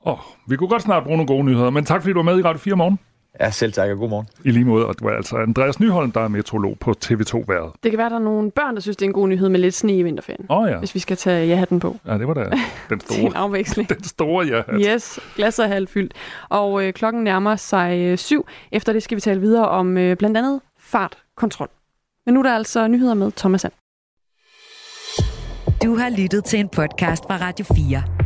Oh, vi kunne godt snart bruge nogle gode nyheder, men tak fordi du var med i Radio 4 morgen.
Ja, selv tak, og god morgen.
I lige måde, og det var altså Andreas Nyholm, der er meteorolog på TV2 Været.
Det kan være, der er nogle børn, der synes, det er en god nyhed med lidt sne i vinterferien.
Åh oh, ja.
Hvis vi skal tage ja-hatten på.
Ja, det var da den store.
en afveksling.
Den store ja-hat.
Yes, glas er halvfyldt. Og øh, klokken nærmer sig øh, syv. Efter det skal vi tale videre om øh, blandt andet fartkontrol. Men nu er der altså nyheder med Thomas Sand.
Du har lyttet til en podcast fra Radio 4.